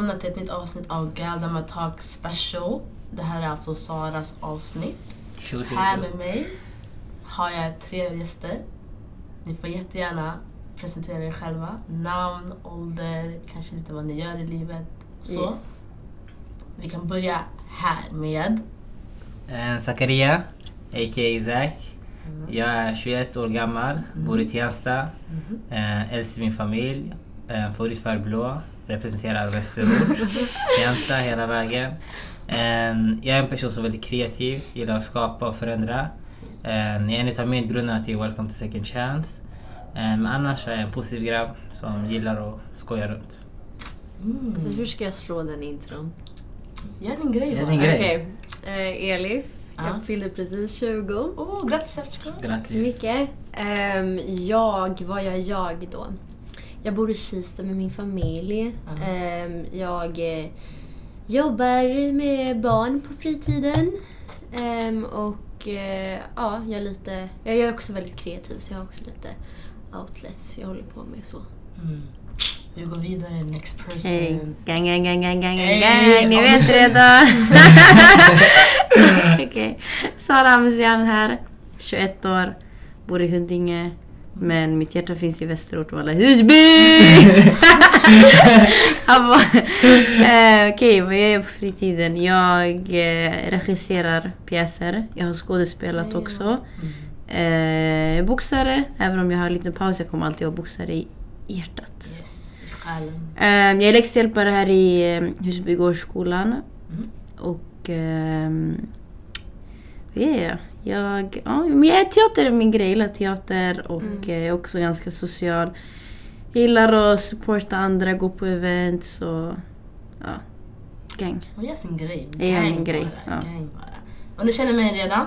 välkomna till ett nytt avsnitt av Galdama Talk Special. Det här är alltså Saras avsnitt. Tjo, tjo, Här med mig har jag tre gäster. Ni får jättegärna presentera er själva. Namn, ålder, kanske lite vad ni gör i livet. Så. Yes. Vi kan börja här med... Eh, Zakaria, a.k.a. Isaac. Jag är 21 år gammal, bor i Tensta. Mhm. Eh, äldst i min familj. Eh, favoritfärg blå. Representerar Västerort. Tensta hela vägen. Eh, jag är en person som är väldigt kreativ, gillar att skapa och förändra. Eh, jag är en av medgrundarna till Welcome to Second Chance. Men annars är jag en positiv grabb som gillar att skoja runt. Mm. Alltså hur ska jag slå den intron? Gör din grej bara. Okej. Eh, Elif, Ja. jag fyllde precis 20. Åh, grattis Sertjko! Tack så Grattis. mycket. Ehm, jag, vad gör jag då? Jag bor i Kista med min familj. Ehm, jag eh, jobbar med barn på fritiden. Ehm, och eh, ja, jag är lite... Jag är också väldigt kreativ så jag har också lite outlets jag håller på med så. Mm. Vi går vidare, next person. Hey. Gang, gang, gang, gang, gang, Hey. gang, ni vet redan. Okej. Sara Amzian här, 21 år, bor i Huddinge. Men mitt hjärta finns i Västerort, walla Husby! Han bara, eh, Okej, vad gör jag på fritiden? Jag eh, regisserar pjäser. Jag har skådespelat också. Eh, boxare, även om jag har en liten paus. Jag kommer alltid vara boxare i hjärtat. Yes. Ehm, jag är läxhjälpare här i um, Husbygårdsskolan. Mm. Och... Um, vad är jag? Jag, ja, men jag, teater är min grej. Jag gillar teater och Mm. jag är också ganska social. Jag gillar att supporta andra, gå på events och... Ja, gang. Hon gör sin grej. Jag gör Gang min grej, Bara, ja. gang bara. Och ni känner mig redan.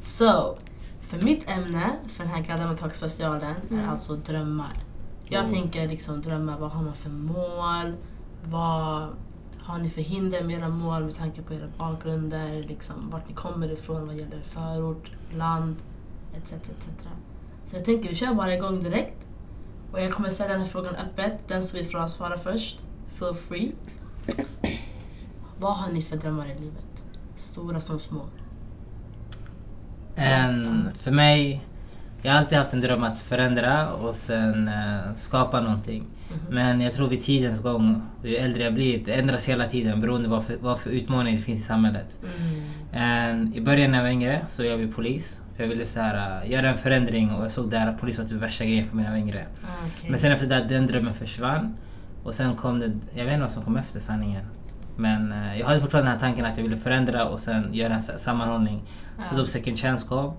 Så, för mitt ämne för den här Galdama Talk specialen Mm. är alltså drömmar. Jag Mm. tänker liksom drömmar, vad har man för mål? Vad har ni för hinder med era mål med tanke på era bakgrunder? Liksom, vart ni kommer ifrån vad gäller förort, land, etc. etc. Så jag tänker vi kör bara igång direkt. Och jag kommer ställa den här frågan öppet. Den som vill få svara först, feel free. Vad har ni för drömmar i livet? Stora som små. En, för mig, jag har alltid haft en dröm att förändra och sen eh, skapa någonting. Men jag tror vid tidens gång, ju äldre jag blir, det ändras hela tiden beroende på vad för, vad för utmaningar det finns i samhället. Mm. I början när jag var yngre så jag bli polis. För jag ville så här, eh, göra en förändring och jag såg där att polis var typ värsta grejen för mig när jag var yngre. Ah, okej. Men sen efter det, den drömmen försvann. Och sen kom det, jag vet inte vad som kom efter sanningen. Men eh, jag hade fortfarande den här tanken att jag ville förändra och sen göra en sa- sammanhållning. Så Ja. då second chance kom.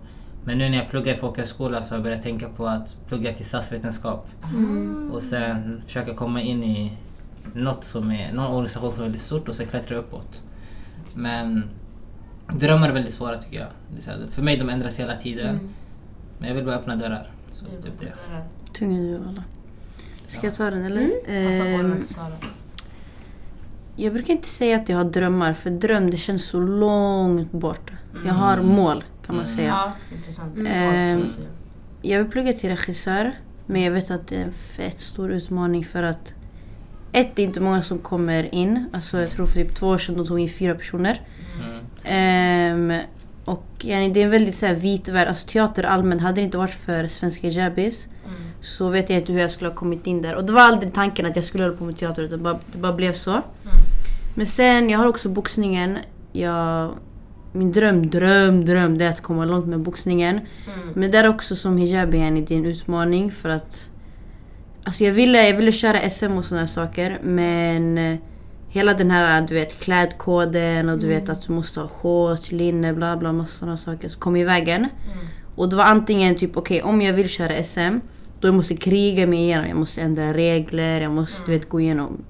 Men nu när jag pluggar i folkhögskola så har jag börjat tänka på att plugga till statsvetenskap. Mm. Och sen försöka komma in i något som är, någon organisation som är väldigt stort och sen klättra uppåt. Men drömmar är väldigt svåra tycker jag. För mig de ändras hela tiden. Mm. Men jag vill bara öppna dörrar. Så typ det. Tunga du alla. Ska jag ta den eller? Passa Ehm, bollen till Sara. Jag brukar inte säga att jag har drömmar, för dröm det känns så långt bort. Jag har Mm. mål kan man Mm. säga. Ja, intressant. Mm. Jag vill plugga till regissör, men jag vet att det är en fett stor utmaning för att ett, det är inte många som kommer in. Alltså jag tror för typ två år sedan de tog in fyra personer. Mm. Ehm, och yani, det är en väldigt så här, vit värld. Alltså teater allmänt, hade det inte varit för svenska hijabis Mm. så vet jag inte hur jag skulle ha kommit in där. Och det var aldrig tanken att jag skulle hålla på med teater, utan det bara, det bara blev så. Mm. Men sen, jag har också boxningen. Jag, min dröm, dröm, dröm det är att komma långt med boxningen. Mm. Men där också som hijabi yani, det är en utmaning för att... Alltså jag ville, jag ville köra SM och sådana saker men eh, hela den här du vet klädkoden och du vet att du måste ha shorts, linne, bla bla massa sådana saker som kom i vägen. Mm. Och det var antingen typ okej om jag vill köra SM då jag måste kriga mig igenom, jag måste ändra regler, jag måste du vet gå igenom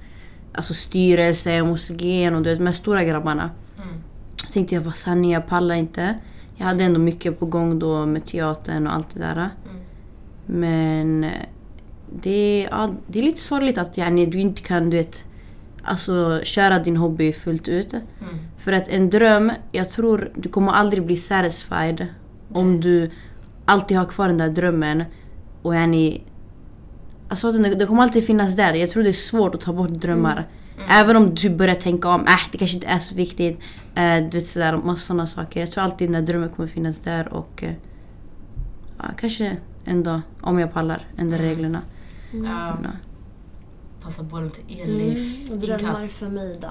alltså styrelse, gå igenom du vet de här stora grabbarna. Mm. Så tänkte jag bara sanning, jag pallar inte. Jag hade ändå mycket på gång då med teatern och allt det där. Mm. Men eh, det, ja, det är lite sorgligt att yani, du inte kan du vet, alltså, köra din hobby fullt ut. Mm. För att en dröm, jag tror du kommer aldrig bli satisfied om du alltid har kvar den där drömmen. Och yani, alltså, det, det kommer alltid finnas där. Jag tror det är svårt att ta bort drömmar. Även om du börjar tänka om, äh, det kanske inte är så viktigt. Eh, du vet sådär, massa sådana saker. Jag tror alltid den där drömmen kommer finnas där och ja, kanske en dag, om jag pallar, ändra reglerna. Ja, Men, ja. passa bollen till Mm. Elif. Drömmar Inkast. för mig då?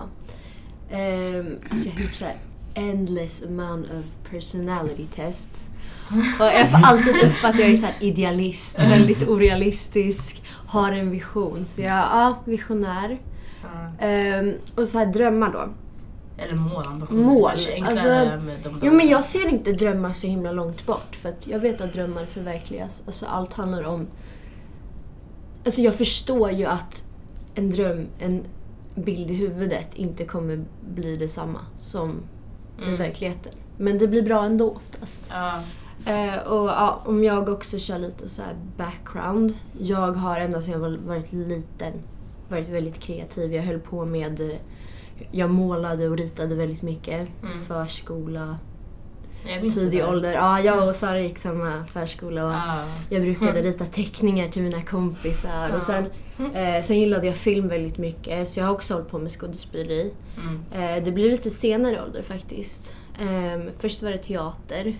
Um, alltså jag har gjort såhär endless amount of personality tests. Och jag får alltid upp att jag är så idealist, väldigt orealistisk, har en vision. Så jag, ja, visionär. Ja. Ehm, och så här drömmar då. Eller mål, ambitioner. Mål, alltså- med de Jo men jag ser inte drömmar så himla långt bort för att jag vet att drömmar förverkligas. Alltså allt handlar om... Alltså jag förstår ju att en dröm, en bild i huvudet inte kommer bli detsamma som i Mm. verkligheten. Men det blir bra ändå oftast. Ja. Eh, och ja, om jag också kör lite så här background. Jag har ända sedan jag var- varit liten varit väldigt kreativ. Jag höll på med... eh, Jag målade och ritade väldigt mycket. Mm. Förskola, tidig ålder. Ja, jag och Sara gick samma förskola och Ja. jag brukade rita teckningar till mina kompisar. Ja. Och sen, eh, sen gillade jag film väldigt mycket så jag har också hållit på med skådespeleri. Mm. Eh, det blev lite senare ålder faktiskt. Eh, först var det teater.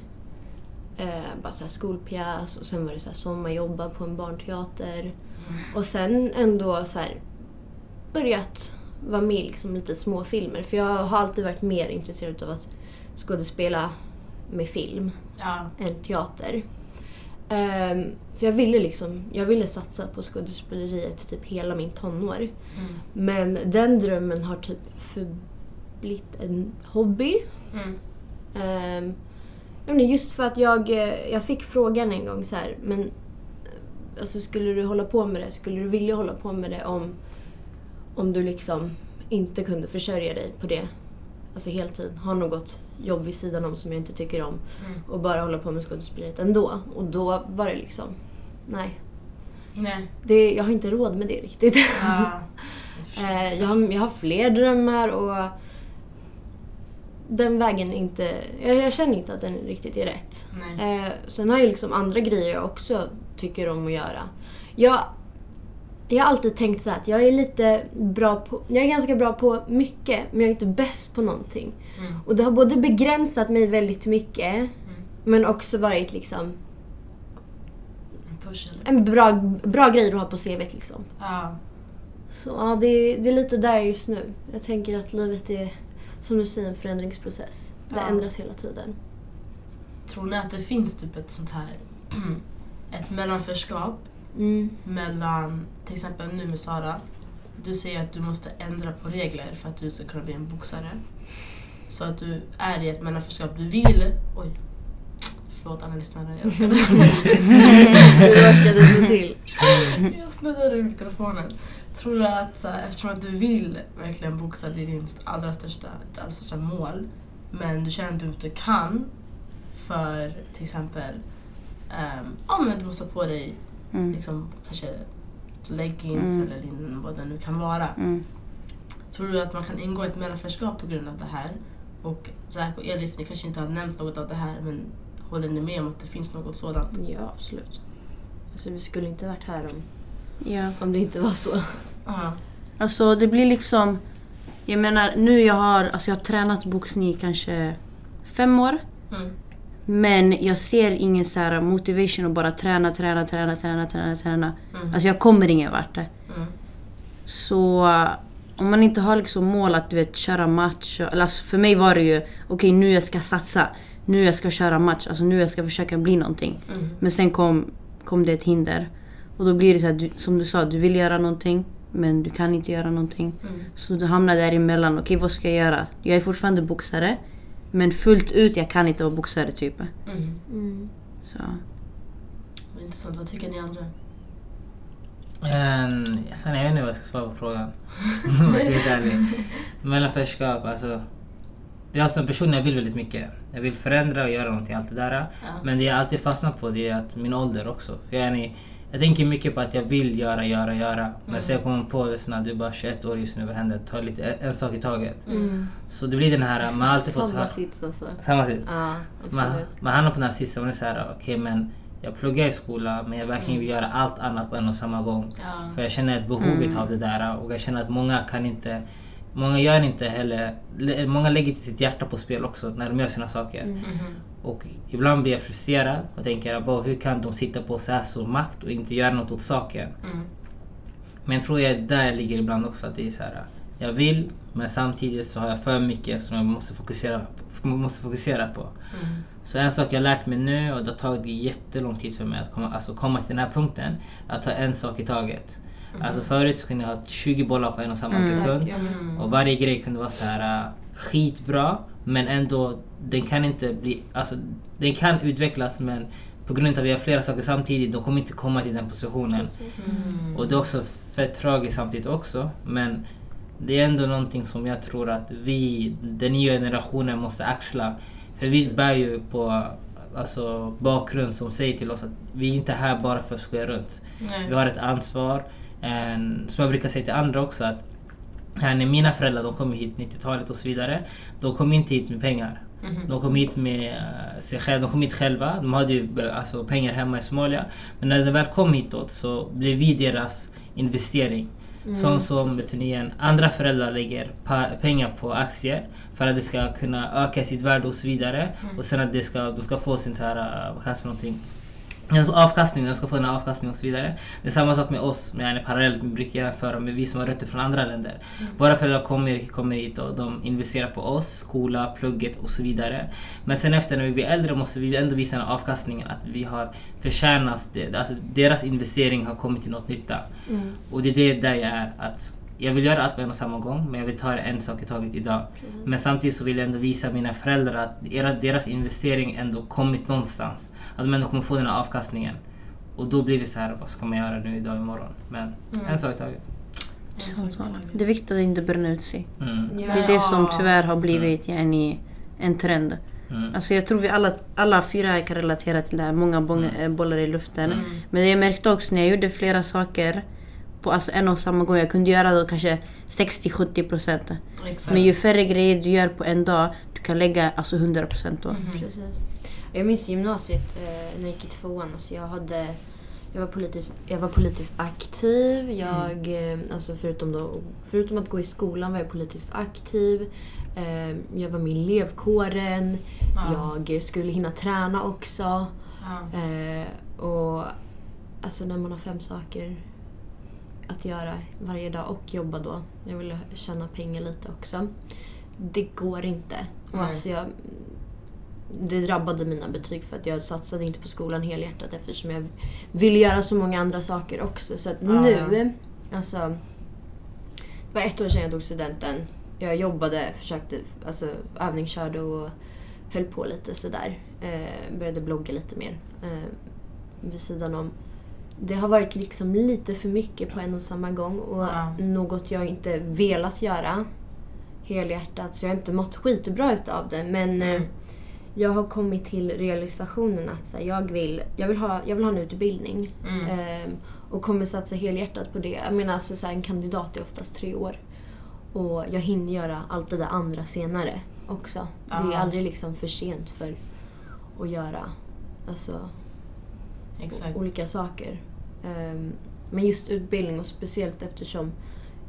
Eh, bara så här skolpjäs och sen var det så här sommarjobba på en barnteater. Och sen ändå så här börjat vara med i liksom lite små filmer För jag har alltid varit mer intresserad av att skådespela med film Ja. än teater. Ehm, så jag ville liksom, jag ville satsa på skådespeleriet typ hela min tonår. Mm. Men den drömmen har typ förblivit en hobby. Mm. Ehm, menar, just för att jag, eh, jag fick frågan en gång så här, men eh, alltså, skulle du hålla på med det, skulle du vilja hålla på med det om, om du liksom inte kunde försörja dig på det? Alltså heltid, ha något jobb vid sidan om som jag inte tycker om Mm. och bara hålla på med skådespeleriet ändå. Och då var det liksom, nej, Nej. det, jag har inte råd med det riktigt. Ja. Jag. Eh, jag, har, jag har fler drömmar och den vägen inte... Jag, jag känner inte att den riktigt är rätt. Eh, sen har jag liksom andra grejer jag också tycker om att göra. Jag, jag har alltid tänkt så här att jag är lite bra på... Jag är ganska bra på mycket, men jag är inte bäst på någonting. Mm. Och det har både begränsat mig väldigt mycket, men också varit liksom En push en bra, bra grej att ha på CVt liksom. Ja. Så ja, det, det är lite där just nu. Jag tänker att livet är, som du säger, en förändringsprocess. Det Ja. ändras hela tiden. Tror ni att det finns typ ett sånt här ett mellanförskap Mm. mellan, till exempel nu med Sara, du säger att du måste ändra på regler för att du ska kunna bli en boxare. Så att du är i ett mellanförskap, du vill... Oj. Förlåt alla lyssnare, jag råkade, Du råkade slå till. jag snuddade i mikrofonen. Tror du att så här, eftersom att du vill verkligen boxa, det är din allra största, ditt allra största mål, men du känner att du inte kan för till exempel, ehm, ja men du måste ha på dig Mm. liksom, kanske leggings Mm. eller din, vad det nu kan vara. Mm. Tror du att man kan ingå ett mellanförskap på grund av det här? Och Zack och Elif, ni kanske inte har nämnt något av det här men håller ni med om att det finns något sådant? Ja, absolut. Alltså, vi skulle inte varit här om, Ja. om det inte var så. Ja. Alltså det blir liksom... Jag menar nu jag har, alltså jag har tränat boxning i kanske fem år. Mm. Men jag ser ingen så här motivation att bara träna, träna, träna, träna, träna, träna. Mm. Alltså jag kommer ingen vart. Mm. Så om man inte har liksom mål att du vet köra match. Eller alltså för mig var det ju okej nu jag ska satsa. Nu jag ska köra match. Alltså nu jag ska försöka bli någonting. Mm. Men sen kom, kom det ett hinder. Och då blir det så här, du, som du sa, du vill göra någonting. Men du kan inte göra någonting. Mm. Så du hamnar däremellan. Okej vad ska jag göra? Jag är fortfarande boxare. Men fullt ut, jag kan inte vara boxare typ. Mm. Mm. Så. Vad Intressant, vad tycker ni andra? Um, sen jag vet inte vad jag ska svara på frågan. Om jag ska vara ärlig. Mellanförskap, alltså. Jag som person, jag vill väldigt mycket. Jag vill förändra och göra någonting, allt det där. Ja. Men det jag alltid fastnar på det är att min ålder också. För jag, är, jag tänker mycket på att jag vill göra, göra, göra. Men sen kommer jag på att du är bara 21 år just nu, vad händer? Ta lite, en sak i taget. Mm. Så det blir den här, man har alltid fått Samma sits alltså. Samma sits. Ja, Man, man hamnar på den här sitsen man är såhär, okej men jag pluggar i skolan men jag verkligen vill göra allt annat på en och samma gång. Ja. För jag känner ett behovet av det där och jag känner att många kan inte Många gör inte heller, le- många lägger inte sitt hjärta på spel också när de gör sina saker. Mhm. Och ibland blir jag frustrerad och tänker att hur kan de sitta på så här stor makt och inte göra något åt saken? Mm. Men jag tror jag där ligger ibland också att det är så här. Jag vill men samtidigt så har jag för mycket som jag måste fokusera, måste fokusera på. Mm. Så en sak jag lärt mig nu och det har tagit jättelång tid för mig att komma, alltså komma till den här punkten. Att ta en sak i taget. Alltså förut så kunde jag ha 20 bollar på en och samma Mm. sekund. Mm. Och varje grej kunde vara så här äh, skitbra men ändå den kan inte bli, alltså den kan utvecklas men på grund av att vi har flera saker samtidigt, de kommer inte komma till den positionen. Mm. Och det är också fett tragiskt samtidigt också. Men det är ändå någonting som jag tror att vi, den nya generationen, måste axla. För vi bär ju på alltså, bakgrund som säger till oss att vi är inte här bara för att skoja runt. Nej. Vi har ett ansvar. En, som jag brukar säga till andra också att här, när mina föräldrar de kom hit 90-talet och så vidare. De kom inte hit med pengar. Mhm. De kom hit med eh, sig själva, de kom hit själva. De hade ju eh, alltså, pengar hemma i Somalia. Men när de väl kom hitåt så blev vi deras investering. som som ni, igen, andra föräldrar lägger pengar på aktier för att det ska kunna öka sitt värde och så vidare. Och sen att det ska, de ska få sin så här, eh, för någonting? Avkastning, de ska få den här avkastningen och så vidare. Det är samma sak med oss, men yani parallellt, vi brukar jämföra med vi som har rötter från andra länder. Våra föräldrar kommer, kommer hit och de investerar på oss, skola, plugget och så vidare. Men sen efter när vi blir äldre måste vi ändå visa den här avkastningen, att vi har förtjänat det. Alltså deras investering har kommit till något nytta. Mm. Och det är det där jag är. Att jag vill göra allt på en och samma gång, men jag vill ta det en sak i taget idag. Men samtidigt så vill jag ändå visa mina föräldrar att era, deras investering ändå kommit någonstans. Att de ändå kommer få den här avkastningen. Och då blir det så här, vad ska man göra nu idag imorgon? Men en sak i taget. En sak i taget. Det är viktigt att inte bränna ut sig. Mm. Ja. Det är det som tyvärr har blivit yani, en trend. Mm. Alltså jag tror vi alla, alla fyra kan relatera till det här. Många bong- eh, bollar i luften. Mm. Men jag märkte också när jag gjorde flera saker på alltså en och samma gång. Jag kunde göra då kanske 60-70 procent. Men ju färre grejer du gör på en dag, du kan lägga alltså 100 procent då. Precis. Jag minns gymnasiet eh, när jag gick i tvåan. Alltså jag, hade, jag, var politiskt, jag var politiskt aktiv. Jag, eh, alltså förutom, då, förutom att gå i skolan var jag politiskt aktiv. Eh, jag var med i elevkåren. Ja. Jag skulle hinna träna också. Ja. Eh, och alltså när man har fem saker att göra varje dag och jobba då. Jag ville tjäna pengar lite också. Det går inte. Och alltså jag, det drabbade mina betyg för att jag satsade inte på skolan helhjärtat eftersom jag ville göra så många andra saker också. Så att Ja, nu, alltså. Det var ett år sedan jag tog studenten. Jag jobbade, försökte, alltså övningskörde och höll på lite sådär. Eh, började blogga lite mer eh, vid sidan om. Det har varit liksom lite för mycket på en och samma gång och Ja. något jag inte velat göra helhjärtat. Så jag har inte mått skitbra utav det. Men eh, jag har kommit till realisationen att så här, jag, vill, jag, vill ha, jag vill ha en utbildning. Mm. Ehm, och kommer satsa helhjärtat på det. Jag menar alltså så här, en kandidat är oftast tre år. Och jag hinner göra allt det där andra senare också. Det är Ja. aldrig liksom för sent för att göra alltså, olika saker. Ehm, men just utbildning och speciellt eftersom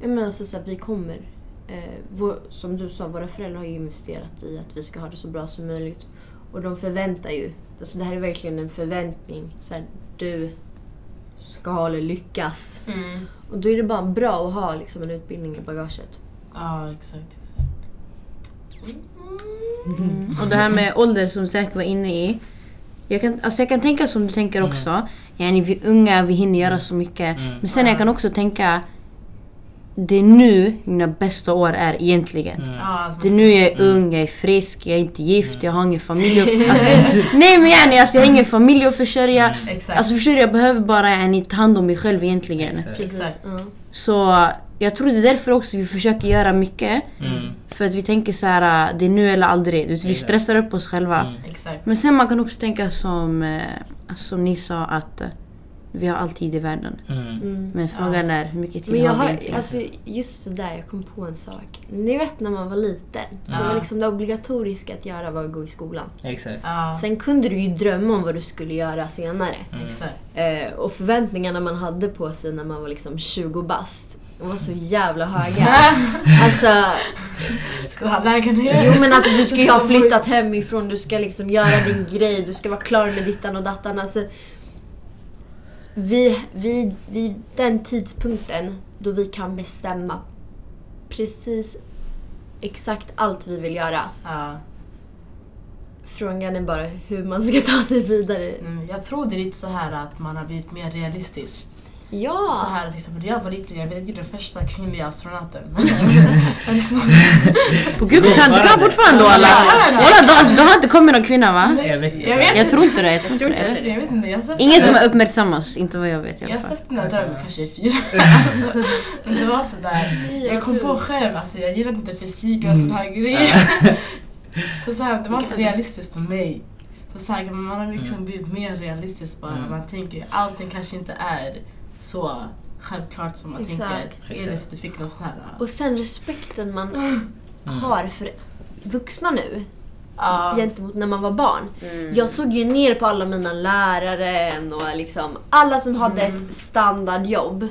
jag menar så här, vi kommer, eh, vår, som du sa, våra föräldrar har ju investerat i att vi ska ha det så bra som möjligt. Och de förväntar ju, alltså det här är verkligen en förväntning. Så här, du ska ha eller lyckas. Mm. Och då är det bara bra att ha liksom, en utbildning i bagaget. Ja, exakt. exakt. Och det här med ålder som säkert var inne i. Jag kan, alltså jag kan tänka som du tänker också. Yani vi unga, vi hinner göra så mycket. Mm. Men sen jag kan också tänka. Det är nu mina bästa år är egentligen. Mm. Alltså, Det är nu jag är ung, jag är frisk, jag är inte gift, jag har ingen familj att, alltså, Nej men yani, alltså, jag har ingen familj att försörja. Exakt. Alltså förstår jag behöver bara yani, ta hand om mig själv egentligen. Exakt. Exakt. Ja. Så jag tror det är därför också vi försöker göra mycket. Mm. För att vi tänker så här, det är nu eller aldrig. Du vet, Vi Exakt. stressar upp oss själva. Mm. Men sen man kan också tänka som, eh, som ni sa att eh, vi har all tid i världen. Mm. Mm. Men frågan är hur mycket tid Men jag har vi egentligen? alltså, just det där, just det där, jag kom på en sak. Ni vet när man var liten, det var Ja. liksom det obligatoriska att göra var att gå i skolan. Exakt. Ja, Sen kunde du ju drömma om vad du skulle göra senare. exakt. Eh, och förväntningarna man hade på sig när man var liksom 20 bast, de var så jävla höga. alltså, Ska ha lägenhet? jo men alltså du ska ju ha flyttat hemifrån, du ska liksom göra din grej, du ska vara klar med dittan och dattan. Alltså, vi, vi, vid den tidpunkten då vi kan bestämma precis exakt allt vi vill göra. Ja. Frågan är bara hur man ska ta sig vidare. Mm, Jag tror det är lite så här att man har blivit mer realistisk. Ja! Så här till exempel, jag var liten, jag ville bli den första kvinnliga astronauten. På gud, du kan, du kan fortfarande alla. Walla, du, har- du har inte kommit några kvinnor va? Jag vet inte. Jag vet. Jag tror inte det. Jag tror inte det. eller? jag vet inte, jag har sett Ingen som har uppmärksammats, inte vad jag vet i Jag alla har fall. sett den här drömmen kanske i fyra Men det var sådär, jag kom på själv, alltså, jag gillade inte fysik och Mm. sådana här grejer. Så så här, det var inte realistiskt för mig. Så så här, man har liksom Mm. blivit mer realistisk bara. Mm. Man tänker allting kanske inte är så självklart som man Exakt. tänker. Eller du fick någon sån här... Och sen respekten man Mm. har för vuxna nu Ja. gentemot när man var barn. Mm. Jag såg ju ner på alla mina lärare och liksom alla som hade Mm. ett standardjobb.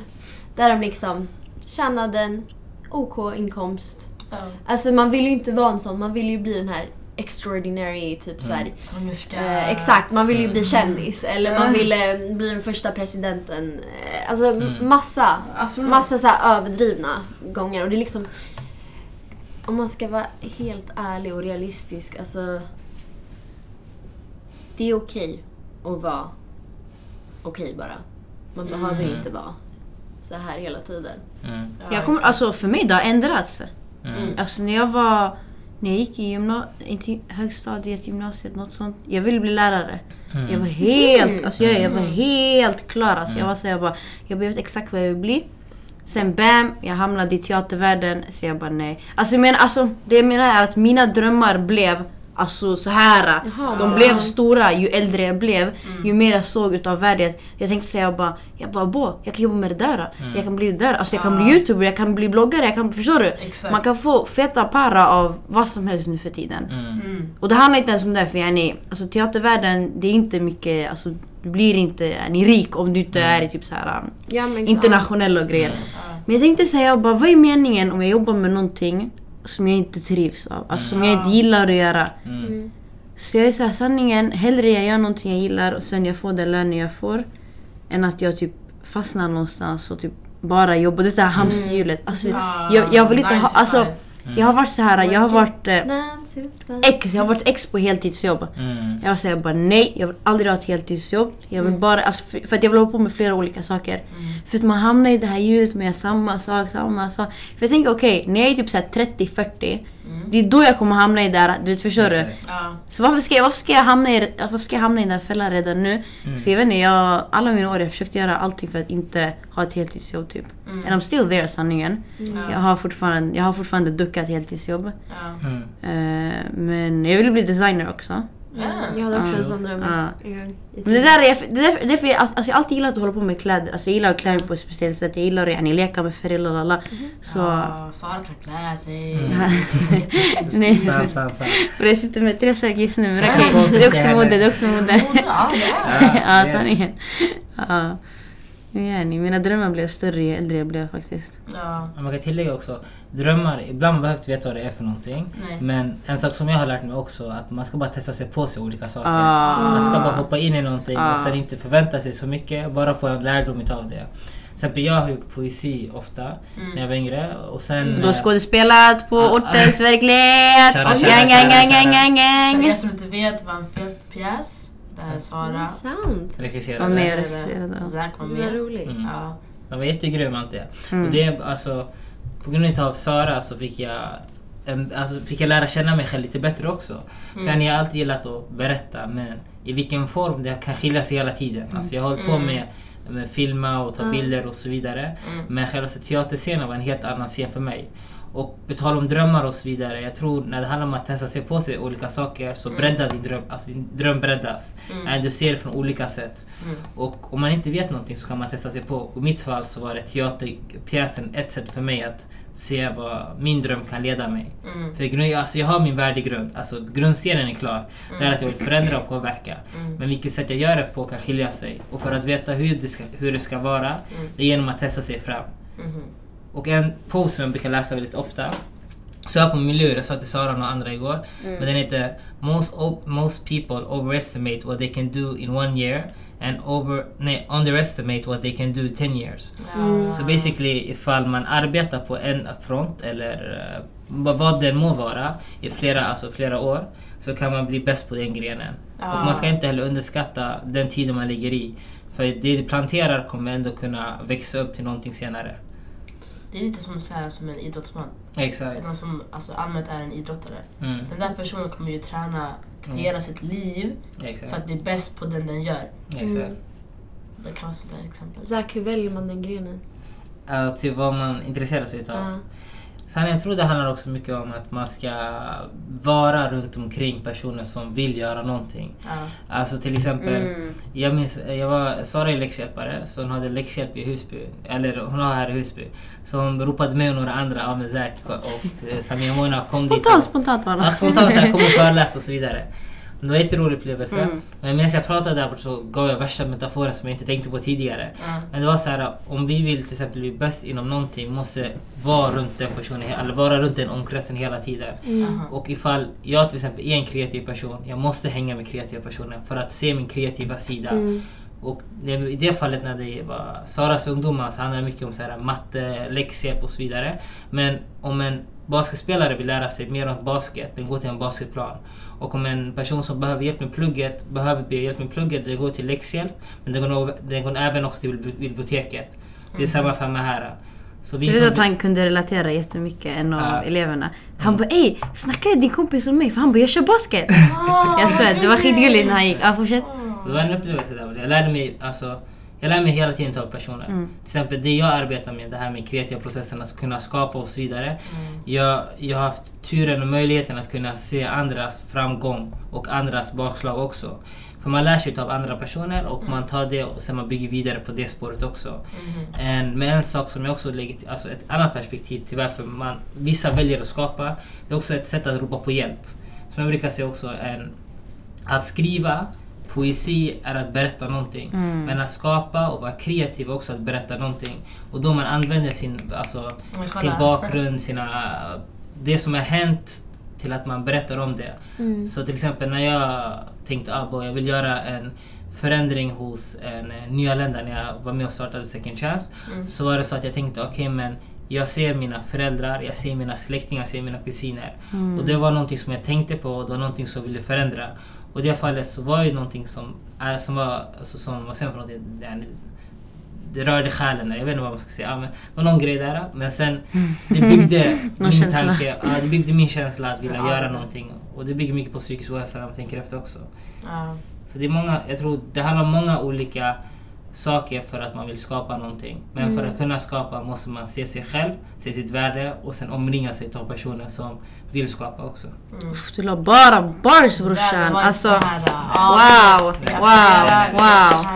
Där de liksom tjänade en OK inkomst. Ja. Alltså man vill ju inte vara en sån, man vill ju bli den här extraordinary typ så här. Sångerska. Eh, exakt, man vill ju Mm. bli kändis eller man Mm. ville bli den första presidenten. Eh, Alltså Mm. massa, Alltså, massa så här överdrivna gånger. Och det är liksom, om man ska vara helt ärlig och realistisk, alltså det är okej att vara okej bara. Man Mm. behöver inte vara så här hela tiden. Mm. ja, Jag kommer, alltså för mig det har ändrats. Mm. Alltså när jag var, när jag gick i gymna, inte högstadiet, gymnasiet, något sånt. Jag ville bli lärare. Mm. Jag var helt, Mm. alltså jag, jag var helt klar. Alltså jag Mm. var så jag bara, jag vet exakt vad jag vill bli. Sen bam, jag hamnade i teatervärlden. Så jag bara nej. Alltså menar, alltså, det jag menar är att mina drömmar blev alltså så här. Jaha, de ja. blev stora ju äldre jag blev. Mm. Ju mer jag såg utav världen. Jag tänkte säga bara, jag bara bo, jag kan jobba med det där. Mm. Jag kan bli det där. Alltså jag kan bli youtuber, jag kan bli bloggare, jag kan, förstår du? Exakt. Man kan få feta para av vad som helst nu för tiden. Mm. Mm. Och det handlar inte ens om det för yani, alltså teatervärlden, det är inte mycket, alltså du blir inte yani, rik om du inte Mm. är i typ så här um, Ja, men internationella grejer. Ja. Men jag tänkte säga bara, vad är meningen om jag jobbar med någonting som jag inte trivs av? Alltså som jag inte gillar att göra. Mm. Mm. Så jag är såhär, sanningen, hellre jag gör någonting jag gillar och sen jag får den lönen jag får. Än att jag typ fastnar någonstans och typ bara jobbar. Det är såhär hamsterhjulet. Alltså, Ja, jag, jag vill inte ha, alltså jag har varit så här, jag har varit eh, ex, jag har varit ex på heltidsjobb. Mm. Jag säger bara nej, jag vill aldrig ha ett heltidsjobb. Jag vill bara, alltså, för, för att jag vill hålla på med flera olika saker. Mm. För att man hamnar i det här hjulet med samma sak, samma sak. För jag tänker okej, när jag är typ så här 30-40, Mm. det är då jag kommer hamna i det här, du vet förstår du? Ja. Så varför ska, jag, varför, ska jag hamna i, varför ska jag hamna i den här fällan redan nu? Mm. Så jag vet inte, jag, alla mina år jag har försökt göra allting för att inte ha ett heltidsjobb typ. Mm. And I'm still there sanningen. Ja. Jag, har fortfarande, jag har fortfarande duckat heltidsjobb. Ja. Mm. Eh, men jag vill bli designer också. Ja. Jag hade också en sån dröm. Men det där är, det är, det är för jag, alltså, jag har alltid gillat att hålla på med kläder. Alltså, jag gillar att klä mig på ett speciellt sätt. Jag gillar att yani, leka med färger. lalala. Så... Ja, Sara kan klä sig. Mm. Nej. Sant, sant, sant. För jag sitter med tre saker just nu. Men det är också jag mode. Det är också mode. Ja. sanningen. Ja. Yani, mina drömmar blev större ju äldre jag blev faktiskt. Ja. Men Man kan tillägga också, drömmar, ibland behöver du veta vad det är för någonting. Nej. Men en sak som jag har lärt mig också, att man ska bara testa sig på sig olika saker. Ah. Man ska bara hoppa in i någonting Ah. och sen inte förvänta sig så mycket, bara få en lärdom utav det. Till exempel jag har gjort poesi ofta när jag var yngre och sen... Du har eh, skådespelat på Ah. ortens verklighet. Kära, Gang, kära, gang, kära, gang, gang, För er som inte vet vad en fet pjäs. Är Sara. Sant. regisserade. Var med. Eller regisserade, ja. Zack var Vad med. roligt. Mm. Ja. Den var jättegrym allt det. Mm. Och det är alltså, på grund av Sara så fick jag, en, alltså fick jag lära känna mig själv lite bättre också. Mm. För jag har alltid gillat att berätta men i vilken form det kan skilja sig hela tiden. Alltså jag har hållit på Mm. med, med filma och ta Mm. bilder och så vidare. Mm. Men själva teaterscenen var en helt annan scen för mig. Och på tal om drömmar och så vidare. Jag tror när det handlar om att testa sig på sig olika saker så breddar din dröm, alltså din dröm breddas. Eh, Du ser det från olika sätt. Och om man inte vet någonting så kan man testa sig på. I mitt fall så var det teaterpjäsen ett sätt för mig att se vad min dröm kan leda mig. Mm. För alltså jag har min värdegrund, alltså grundscenen är klar. Det är att jag vill förändra och påverka. Men vilket sätt jag gör det på kan skilja sig. Och för att veta hur det ska, hur det ska vara, det är genom att testa sig fram. Mhm. Och en post som jag brukar läsa väldigt ofta, så jag på min lur, jag sa till Sara och några andra igår, men den heter most, most people overestimate what they can do in one year and over, nej, underestimate what they can do in 10 years. Ja. Så basically ifall man arbetar på en front eller eh, vad- det må vara i flera, alltså flera år så kan man bli bäst på den grenen. Ja. Och man ska inte heller underskatta den tiden man ligger i. För det du planterar kommer ändå kunna växa upp till någonting senare. Det är lite som, så här, som en idrottsman. Exakt. Någon som alltså, allmänt är en idrottare. Mm. Den där personen kommer ju träna Mm. hela sitt liv Exakt. för att bli bäst på den den gör. Exakt. Mm. Det kan vara sådana exempel. Zack, hur väljer man den grenen? Uh, till vad man intresserar sig utav. Ja. Sen jag tror det handlar också mycket om att man ska vara runt omkring personer som vill göra någonting. Ja. Alltså till exempel, Mm. jag minns, jag var, Sara är läxhjälpare, så hon hade läxhjälp i Husby. Eller hon har här i Husby. Så hon ropade och några andra, ja men Zack och eh, Samia Mona kom dit. Spontant, spontant Ja, bara. spontant såhär, kom och föreläs och så vidare. Det var en jätterolig upplevelse. Mm. Men medan jag pratade där borta så gav jag värsta metaforen som jag inte tänkte på tidigare. Ja. Men det var så här, om vi vill till exempel bli bäst inom någonting, måste vara runt den personen, eller vara runt den omkretsen hela tiden. Aha. Och ifall jag till exempel är en kreativ person, jag måste hänga med kreativa personer för att se min kreativa sida. Mm. Och det, i det fallet när det var Saras ungdomar så handlar det mycket om så här, matte, läxhjälp och så vidare. Men om en basketspelare vill lära sig mer om basket, den går till en basketplan. Och om en person som behöver hjälp med plugget behöver be hjälp med plugget, den går till läxhjälp. Men den går, nog- den går även också till bibli- biblioteket. Det är samma femma här. Så vi Du som vet att han kunde relatera jättemycket, en av Ja. eleverna. Han bara ey, snacka din kompis om mig för han bara jag kör basket. jag svär, det var skitgulligt när han gick. Ja fortsätt. Det var en upplevelse där. Jag lärde mig, alltså, jag lär mig hela tiden av personer. Mm. Till exempel det jag arbetar med, det här med kreativa processen, att kunna skapa och så vidare. Mm. Jag, jag har haft turen och möjligheten att kunna se andras framgång och andras bakslag också. För man lär sig av andra personer och man tar det och sen man bygger vidare på det spåret också. Mhm. En, men en sak som jag också lägger till, alltså ett annat perspektiv till varför man, vissa väljer att skapa, det är också ett sätt att ropa på hjälp. Som jag brukar säga också, en, att skriva Poesi är att berätta någonting. Mm. Men att skapa och vara kreativ är också att berätta någonting. Och då man använder sin, alltså, sin bakgrund, sina, det som har hänt till att man berättar om det. Mm. Så till exempel när jag tänkte att jag vill göra en förändring hos en eh, nyanlända när jag var med och startade Second Chance. Mm. Så var det så att jag tänkte okej men jag ser mina föräldrar, jag ser mina släktingar, jag ser mina kusiner. Mm. Och det var någonting som jag tänkte på och det var någonting som jag ville förändra. Och i det fallet så var det någonting som, äh, som var, alltså, som, vad säger man för någonting? Det, det rörde själen, jag vet inte vad man ska säga. Ja, men, det var någon grej där. Men sen, det byggde min känsla. tanke, ja, det byggde min känsla att vilja Ja. göra någonting. Och det bygger mycket på psykisk ohälsa när man tänker efter också. Ja. Så det är många, jag tror det handlar om många olika saker för att man vill skapa någonting. Men för att kunna skapa måste man se sig själv, se sitt värde och sen omringa sig av personer som vill skapa också. Uff, Du la bara bars brorsan. Alltså, wow, wow, wow.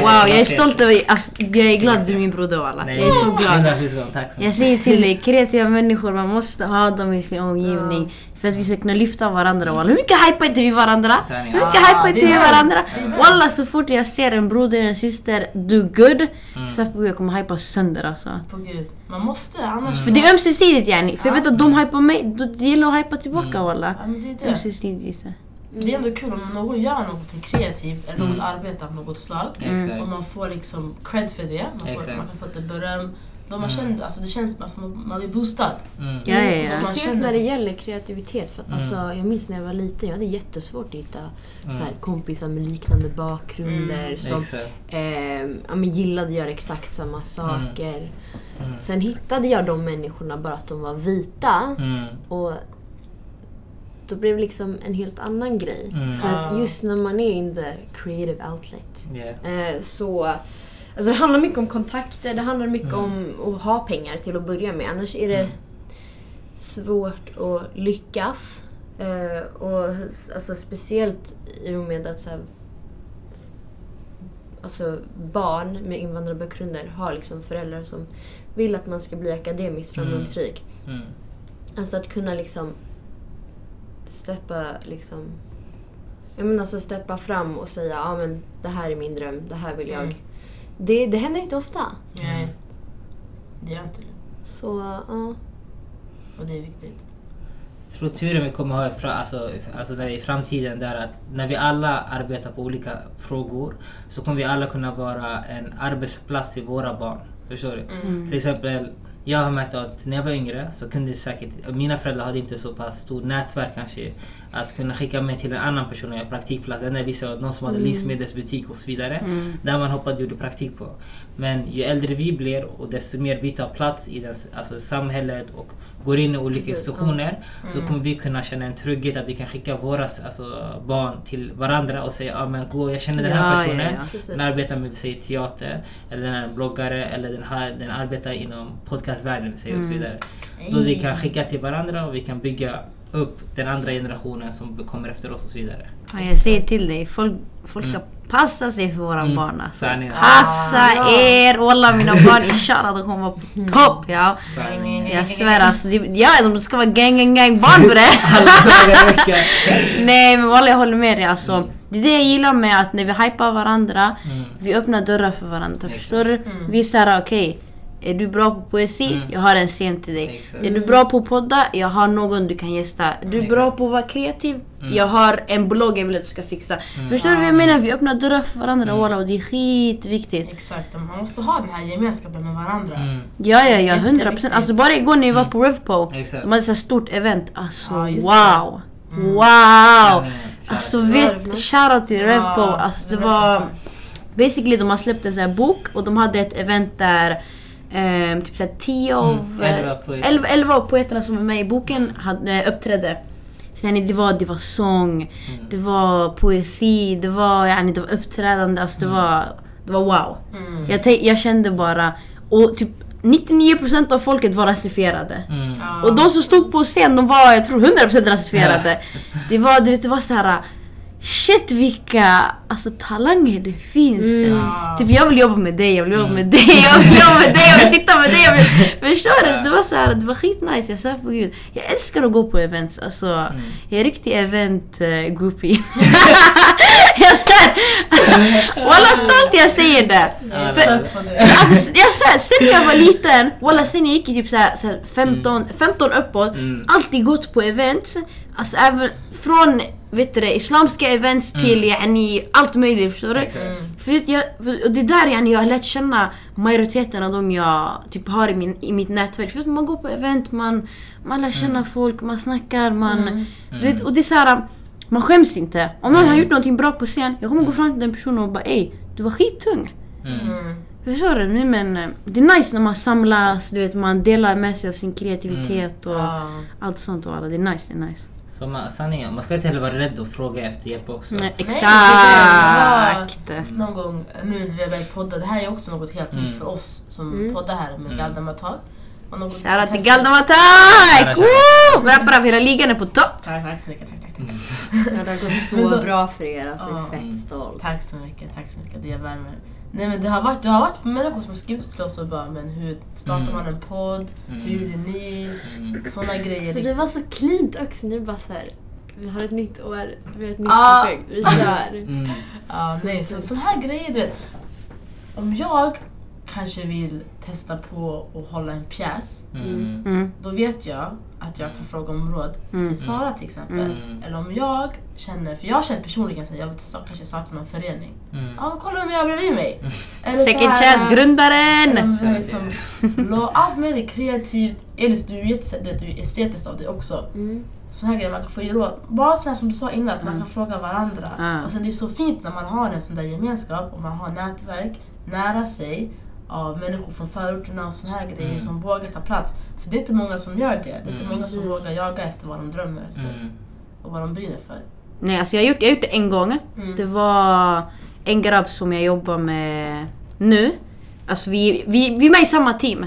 Wow, jag är stolt över alltså, Jag är glad du är min broder walla. Jag är så glad. 100 syskon, tack så Jag säger till dig, kreativa människor, man måste ha dem i sin omgivning. För att vi ska kunna lyfta varandra walla. Hur mycket hypar inte vi varandra? Hur mycket Ja, hypar inte vi varandra? Walla så fort jag ser en broder eller en syster do good, Mm. så jag kommer hypa sönder alltså. På gud. Man måste annars... För det är ömsesidigt yani. För jag vet Ja. att de hypar mig, det gäller att hypa tillbaka Mm. walla. Ja, men det är det. Ömsesidigt. Det är ändå kul om någon gör något kreativt eller något Mm. arbete av något slag. Exakt. Och man får liksom cred för det. Man, får, man kan få lite beröm. Då man Mm. känner, alltså det känns som att man, man blir boostad. Mm. Ja, ja, ja. Man Speciellt när det gäller kreativitet. För att, Mm. alltså, jag minns när jag var liten, jag hade jättesvårt att hitta Mm. så här, kompisar med liknande bakgrunder Mm. som eh, ja, men gillade att göra exakt samma saker. Mm. Sen hittade jag de människorna bara att de var vita. Mm. Och då blev det liksom en helt annan grej. Mm. För att Ah. just när man är in the creative outlet Yeah. eh, så... Alltså det handlar mycket om kontakter, det handlar mycket Mm. om att ha pengar till att börja med. Annars är det... Mm. svårt att lyckas. Eh, och alltså, speciellt i och med att så här, alltså, barn med invandrarbakgrunder har liksom föräldrar som vill att man ska bli akademiskt Mm. framgångsrik. Mm. Alltså att kunna liksom steppa liksom jag menar alltså steppa fram och säga ja men det här är min dröm, det här vill jag. Mm. Det, det händer inte ofta. Nej. Det gör inte det. Så ja. Och det är viktigt. Strukturen vi kommer ha i, fra, alltså, alltså där i framtiden där att när vi alla arbetar på olika frågor så kommer vi alla kunna vara en arbetsplats till våra barn. Förstår du? Till exempel, jag har märkt att när jag var yngre så kunde det säkert, mina föräldrar hade inte så pass stort nätverk kanske att kunna skicka mig till en annan person och göra praktikplats. Där visade någon som hade livsmedelsbutik och så vidare. Där man hoppade och gjorde praktik på. Men ju äldre vi blir och desto mer vi tar plats i den, alltså samhället och går in i olika Precis, institutioner så kommer vi kunna känna en trygghet att vi kan skicka våra alltså, barn till varandra och säga ah, men gå, jag känner den här Ja, personen. ja. Den arbetar med säg, teater, eller den är bloggare, eller den, här, den arbetar inom podcastvärlden säg, och så vidare. Då vi kan skicka till varandra och vi kan bygga upp den andra generationen som kommer efter oss och så vidare. Ja, jag säger till dig, folk, folk ska passa sig för våra Mm. barn alltså. Passa er! Walla mina barn inshallah de kommer vara på topp ja. Jag svär alltså. det- Ja de ska vara gang gang gang barn bre. Nej men walla jag håller med dig alltså. Det är det jag gillar med att när vi hypar varandra, Mm. vi öppnar dörrar för varandra. Förstår du? Vi är såhär okej. Är du bra på poesi? Mm. Jag har en scen till dig. Exakt. Är du bra på podda? Jag har någon du kan gästa. Är du Exakt. bra på att vara kreativ? Mm. Jag har en blogg jag vill att du ska fixa. Förstår du vad jag menar? Vi öppnar dörrar för varandra Mm. och det är skitviktigt. Exakt, man måste ha den här gemenskapen med varandra. Mm. Ja, ja, ja. 100%. Jätteviktigt. Alltså bara igår när vi var på Revpo. De hade så här stort event. Alltså Ja, just wow! Wow! Sanningen. Alltså Ja, vet, shoutout till Revpo. Ja, Alltså det var... Basically de har släppt en sån här bok och de hade ett event där ehm, typ såhär 10 av... Mm, elva eh, av poeterna som var med i boken hade, eh, uppträdde. Sen det var, det var sång, Mm. det var poesi, det var, yani, det var uppträdande. Alltså det var, det var wow. Mm. Jag, jag kände bara... Och typ 99% av folket var rasifierade. Mm. Ja. Och de som stod på scen, de var jag tror 100% rasifierade. Det var, du vet, det var så här. Shit vilka alltså, talanger det finns. Ja. Typ jag vill jobba med dig, jag vill jobba med dig, jag vill jobba med dig, jag vill sitta med dig. Jag vill... Förstår du? Det var så här, det var skitnice, jag svär på gud. Jag älskar att gå på events. Alltså, Jag är riktig event uh, groupie. jag svär! Walla stolt jag säger det. För. Alltså jag svär, sen jag var liten, walla sen jag gick i typ såhär, såhär 15, 15 uppåt, Mm. alltid gått på events. Alltså även från vet du, det, islamska events till yani, allt möjligt förstår du? Exakt. För jag, för, och det är där yani, jag har lärt känna majoriteten av dem jag typ, har i, min, i mitt nätverk. För att man går på event, man, man lär känna folk, man snackar, man... Du vet, och det är såhär, man skäms inte. Om någon har gjort någonting bra på scen, jag kommer gå fram till den personen och bara ey, du var skittung. Mm. Mm. Förstår du? Men det är nice när man samlas, du vet, man delar med sig av sin kreativitet och allt sånt. Och alla. Det är nice, det är nice. Så man, sanningen, man ska inte heller vara rädd att fråga efter hjälp också. Nej, exakt! Någon gång nu när vi har börjat podda, det här är också något helt nytt Mm. för oss som Mm. poddar här med Mm. Vi Shoutout till Woo! Rappar av hela ligan är på topp! Tack, tack så mycket. Tack, tack, tack. Ja, det har gått så då- bra för er. Alltså, jag Ja. är fett stolt. Tack så mycket, tack så mycket. Det värmer. Nej men det har varit, det har varit människor som har skrivit till oss och bara men hur startar Mm. man en podd? Mm. Hur gjorde ni? Mm. Såna grejer Så det liksom. var så cleant också. Nu bara så här. Vi har ett nytt år, vi har ett nytt Ah. projekt, vi kör. Mm. Ja, nej, så sån här grejer du vet. Om jag kanske vill testa på att hålla en pjäs, Mm. Mm. då vet jag att jag kan fråga om råd Mm. till Sara till exempel. Mm. Eller om jag känner, för jag har känt personligen att jag vill testa- kanske starta någon förening. Mm. Ja, men kolla vem jag har bredvid mig. Eller Second så grundaren! eller så här liksom, allt möjligt kreativt. Elif, du är, jätte, du vet, du är estetisk av dig också. Mm. Såna här grejer man kan få ge råd. Bara sådana som du sa innan, att man kan fråga varandra. Ah. Och sen det är så fint när man har en sån där gemenskap och man har nätverk nära sig av människor från förorterna och såna här grejer Mm. som vågar ta plats. För det är inte många som gör det. Det är inte Mm. många som Precis. vågar jaga efter vad de drömmer efter Mm. och vad de brinner för. Nej, alltså jag har gjort, jag har gjort det en gång. Mm. Det var en grabb som jag jobbar med nu. Alltså vi, vi, vi är med i samma team.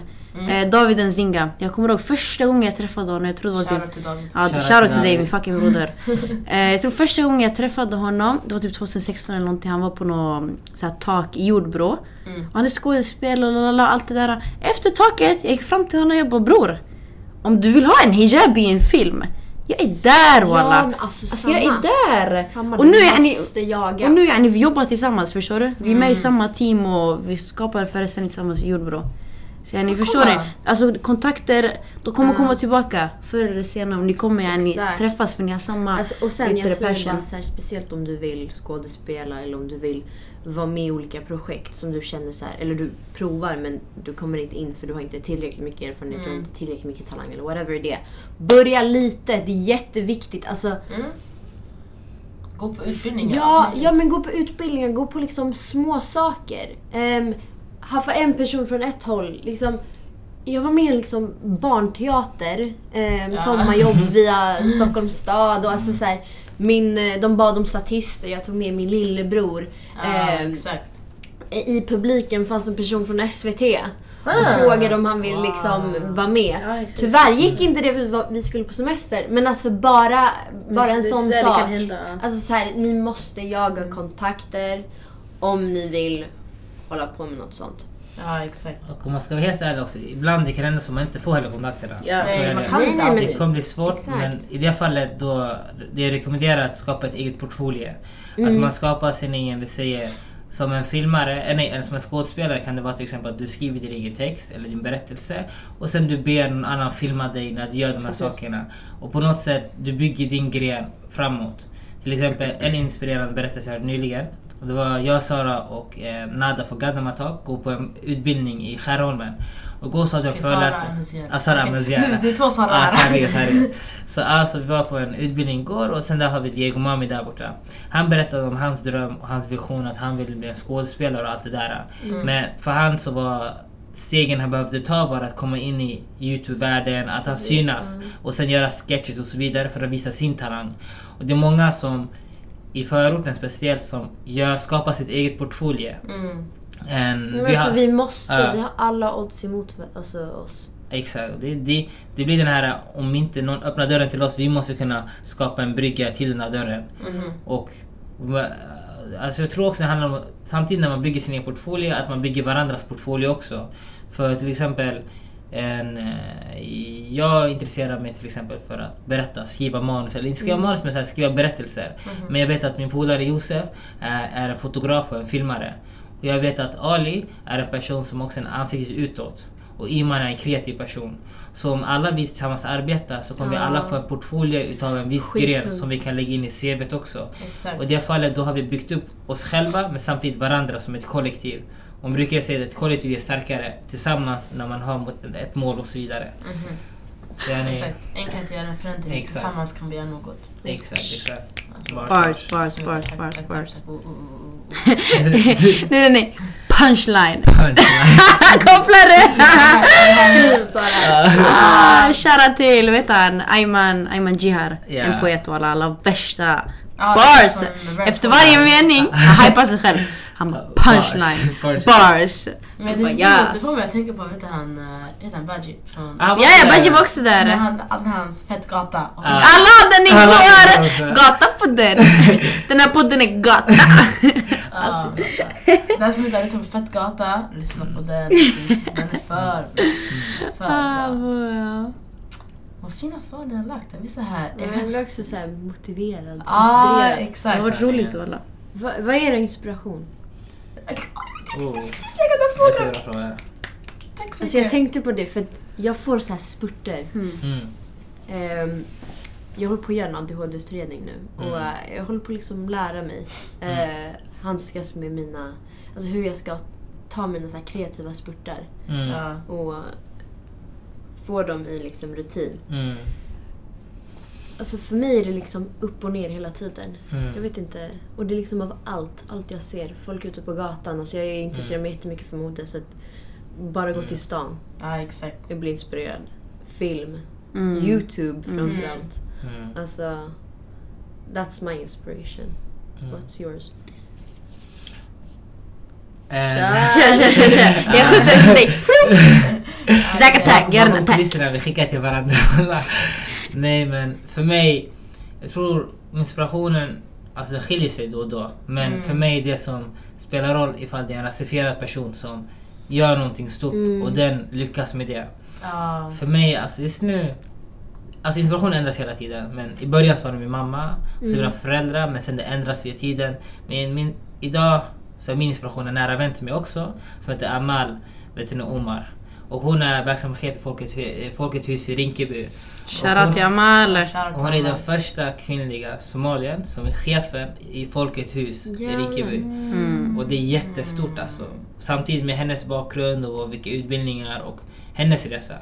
Eh, David Nzinga. Jag kommer ihåg första gången jag träffade honom. Jag tror det var typ... Shoutout till David. Ja, Shoutout shoutout till dig min fucking broder. eh, jag tror första gången jag träffade honom, det var typ 2016 eller någonting. Han var på något här, tak i Jordbro. Mm. Och han är skådespelare och lalala, allt det där. Efter taket, jag gick fram till honom och jag bara bror. Om du vill ha en hijab i en film, jag är där walla. men alltså, Alltså jag är där! Samma, Och nu är ni-. Och nu yani, vi jobbar tillsammans, förstår du? Vi är Mm. med i samma team och vi skapar en föreställning tillsammans i Jordbro. Så Men förstår ni? Alltså kontakter, de kommer Ja. komma tillbaka förr eller senare. Ni kommer yani, Exakt. träffas för ni har samma Alltså, och sen jag säger passion. bara så här, speciellt om du vill skådespela eller om du vill vara med i olika projekt som du känner så här, eller du provar men du kommer inte in för du har inte tillräckligt mycket erfarenhet, du har Mm. inte tillräckligt mycket talang eller whatever det är. Börja lite, det är jätteviktigt. Alltså, Mm. Gå på utbildningar. ja, ja men gå på utbildningar, gå på liksom små saker. Um, haffa en person från ett håll. Liksom, jag var med i liksom barnteater, Ja. sommarjobb via Stockholms stad och alltså så här, min, eh, de bad om statister, jag tog med min lillebror. Ja, exakt. I publiken fanns en person från SVT och Ah. frågade om han ville Wow. liksom vara med. Ja, exakt. Tyvärr gick inte det, vi, var, vi skulle på semester. Men alltså bara, bara en sån sak. Alltså så här, ni måste jaga kontakter om ni vill hålla på med något sånt. Ja, exakt. Och om man ska vara helt ärlig också, ibland det kan hända som man inte får heller kontakterna. Ja, Så Nej, man det. kan Nej, inte nej, men alltid. Det kommer bli svårt Exakt. men i det fallet då det är rekommenderat att skapa ett eget portfolio. Mm. Alltså man skapar sin egen, vi säger som en filmare, eh, nej, eller som en skådespelare kan det vara till exempel att du skriver din egen text eller din berättelse och sen du ber någon annan filma dig när du gör de här Precis. sakerna. Och på något sätt, du bygger din gren framåt. Till exempel en inspirerande berättelse jag hörde nyligen. Det var jag, Sara och eh, Nada för Gadamatak går på en utbildning i Skärholmen. Och då så hade jag föreläsare. Ahmedziara. Ah, Sara Ahmedziara. Nu, det är två Sara här. sanningen, sanningen. Så alltså, vi var på en utbildning igår och sen där har vi Diego Mami där borta. Han berättade om hans dröm och hans vision att han ville bli en skådespelare och allt det där. Mm. Men för han så var stegen han behövde ta var att komma in i Youtube-världen, att han synas och sen göra sketches och så vidare för att visa sin talang. Och det är många som i förorten speciellt som gör, skapar sitt eget portfolio. Mm. En, Men för vi måste, Ja. vi har alla odds emot alltså, oss. Exakt. Det, det, det blir den här, om inte någon öppnar dörren till oss, vi måste kunna skapa en brygga till den här dörren. Mhm. Och alltså jag tror också det handlar om, samtidigt när man bygger sin egen portfolio, att man bygger varandras portfolio också. För till exempel, en, eh, jag intresserar mig till exempel för att berätta, skriva manus, eller inte skriva manus men så här, skriva berättelser. Men jag vet att min polare Josef är, är en fotograf och en filmare. Och jag vet att Ali är en person som också är en ansikte utåt. Och Iman är en kreativ person. Så om alla vi tillsammans arbetar så kommer vi Ja. alla få en portfolio utav en viss Skittungt. gren som vi kan lägga in i CVt också. Exakt. Och i det fallet då har vi byggt upp oss själva men samtidigt varandra som ett kollektiv. Man brukar säga att ett kollektiv är starkare tillsammans när man har mot- ett mål och så vidare. Mhm. Så jag Exakt. En kan inte göra en förändring. Exakt. Tillsammans kan vi göra något. Exakt, exakt. Alltså, Bars. Bars, bars, bars, bars, nej, nej, nej. Punchline. Punchline. Koppla det! Skriv Sara. ah, shoutout till, vet han, Ayman, Ayman Jihar. Ja. En poet och alla, alla värsta Ja, bars. är Efter varje mening, han hypar sig själv. Han bara punchline, Bars. bars. Men det, bara, yes. det får mig att tänka på, vet du han, eh, heter han Baji? Från... Ah, Ja, ja, Baji var också där. han, han, hans fett gata. Och Ah. Alla den Alla hade igår! också. Gatapodden! Den här podden är gata. Den som inte har lyssnat på Fett Gata, lyssna på den. Den är för. För Ah, bra. Vad fina svar ni har lagt. Jag blir så här. Jag blir också så här motiverad, Ah, inspirerad. Det exakt. har varit roligt att alla. Va, vad är er inspiration? Oh. Precis lägga den frågan. Jättebra fråga. Tack så Alltså jag tänkte på det för jag får så här spurter. Mm. Ehm, jag håller på att göra en ADHD-utredning nu och Mm. jag håller på att liksom lära mig uh, handskas med mina, alltså hur jag ska ta mina så här kreativa spurtar Mm. Och få dem i liksom rutin. Mm. Alltså för mig är det liksom upp och ner hela tiden. Mm. Jag vet inte. Och det är liksom av allt. Allt jag ser. Folk ute på gatan. Alltså jag intresserar mig jättemycket för mode så att bara gå Mm. till stan. ja, exakt. Jag blir inspirerad. Film. Mm. Youtube framförallt. Mm. Alltså, that's my inspiration. Mm. What's yours? Eh, Kör, kör, kör, kör. Jag skjuter dig. Zack attack, gör en attack. kulisserna vi skickar till varandra. Nej men för mig, jag tror inspirationen alltså, skiljer sig då och då. Men Mm. för mig det som spelar roll ifall det är en rasifierad person som gör någonting stort Mm. och den lyckas med det. Ja. För mig, alltså just nu... Alltså inspirationen ändras hela tiden. Men i början så var det min mamma, sen Mm. mina föräldrar, men sen det ändras via tiden. Men min, idag så är min inspiration en nära vän till mig också, som heter Amal Bettina Omar. Och hon är verksam chef i Folket, Hu- Folket hus i Rinkeby. Shoutout till Amal. Och hon är den första kvinnliga somalien som är chefen i Folkets hus i Jävlar. Rinkeby. Mm. Och det är jättestort alltså. Samtidigt med hennes bakgrund och vilka utbildningar och hennes resa.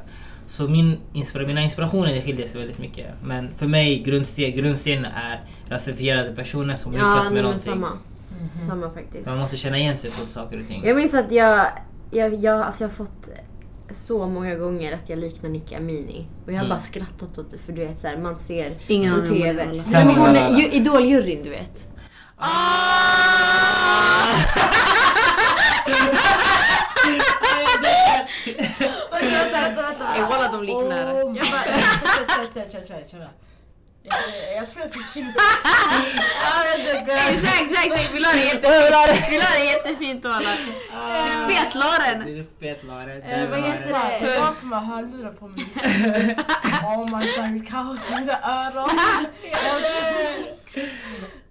Så min inspira- mina inspirationer skiljer sig väldigt mycket. Men för mig grundsteg, grundstenen är rasifierade personer som Ja, lyckas nej, med någonting. samma. Mhm. Samma faktiskt. Man måste känna igen sig på saker och ting. Jag minns att jag, jag, jag, alltså jag har fått så många gånger att jag liknar Nicki Amini. Och jag har Mm. bara skrattat åt det för du vet så här, man ser Ingen på TV. Nej, men hon är ju, Idol-juryn du vet. Vänta, vänta, Ey, walla, de liknar. Oh, Jag bara- Jag, jag tror jag fick tinnitus. Exakt, exakt. Vi la det jättefint. Vi la det jättefint walla. Det är fet Laren. Det är fet Laren. Det Eh, är vad heter det? Jag som har hörlurar på mig. Oh my god, kaos i mina öron.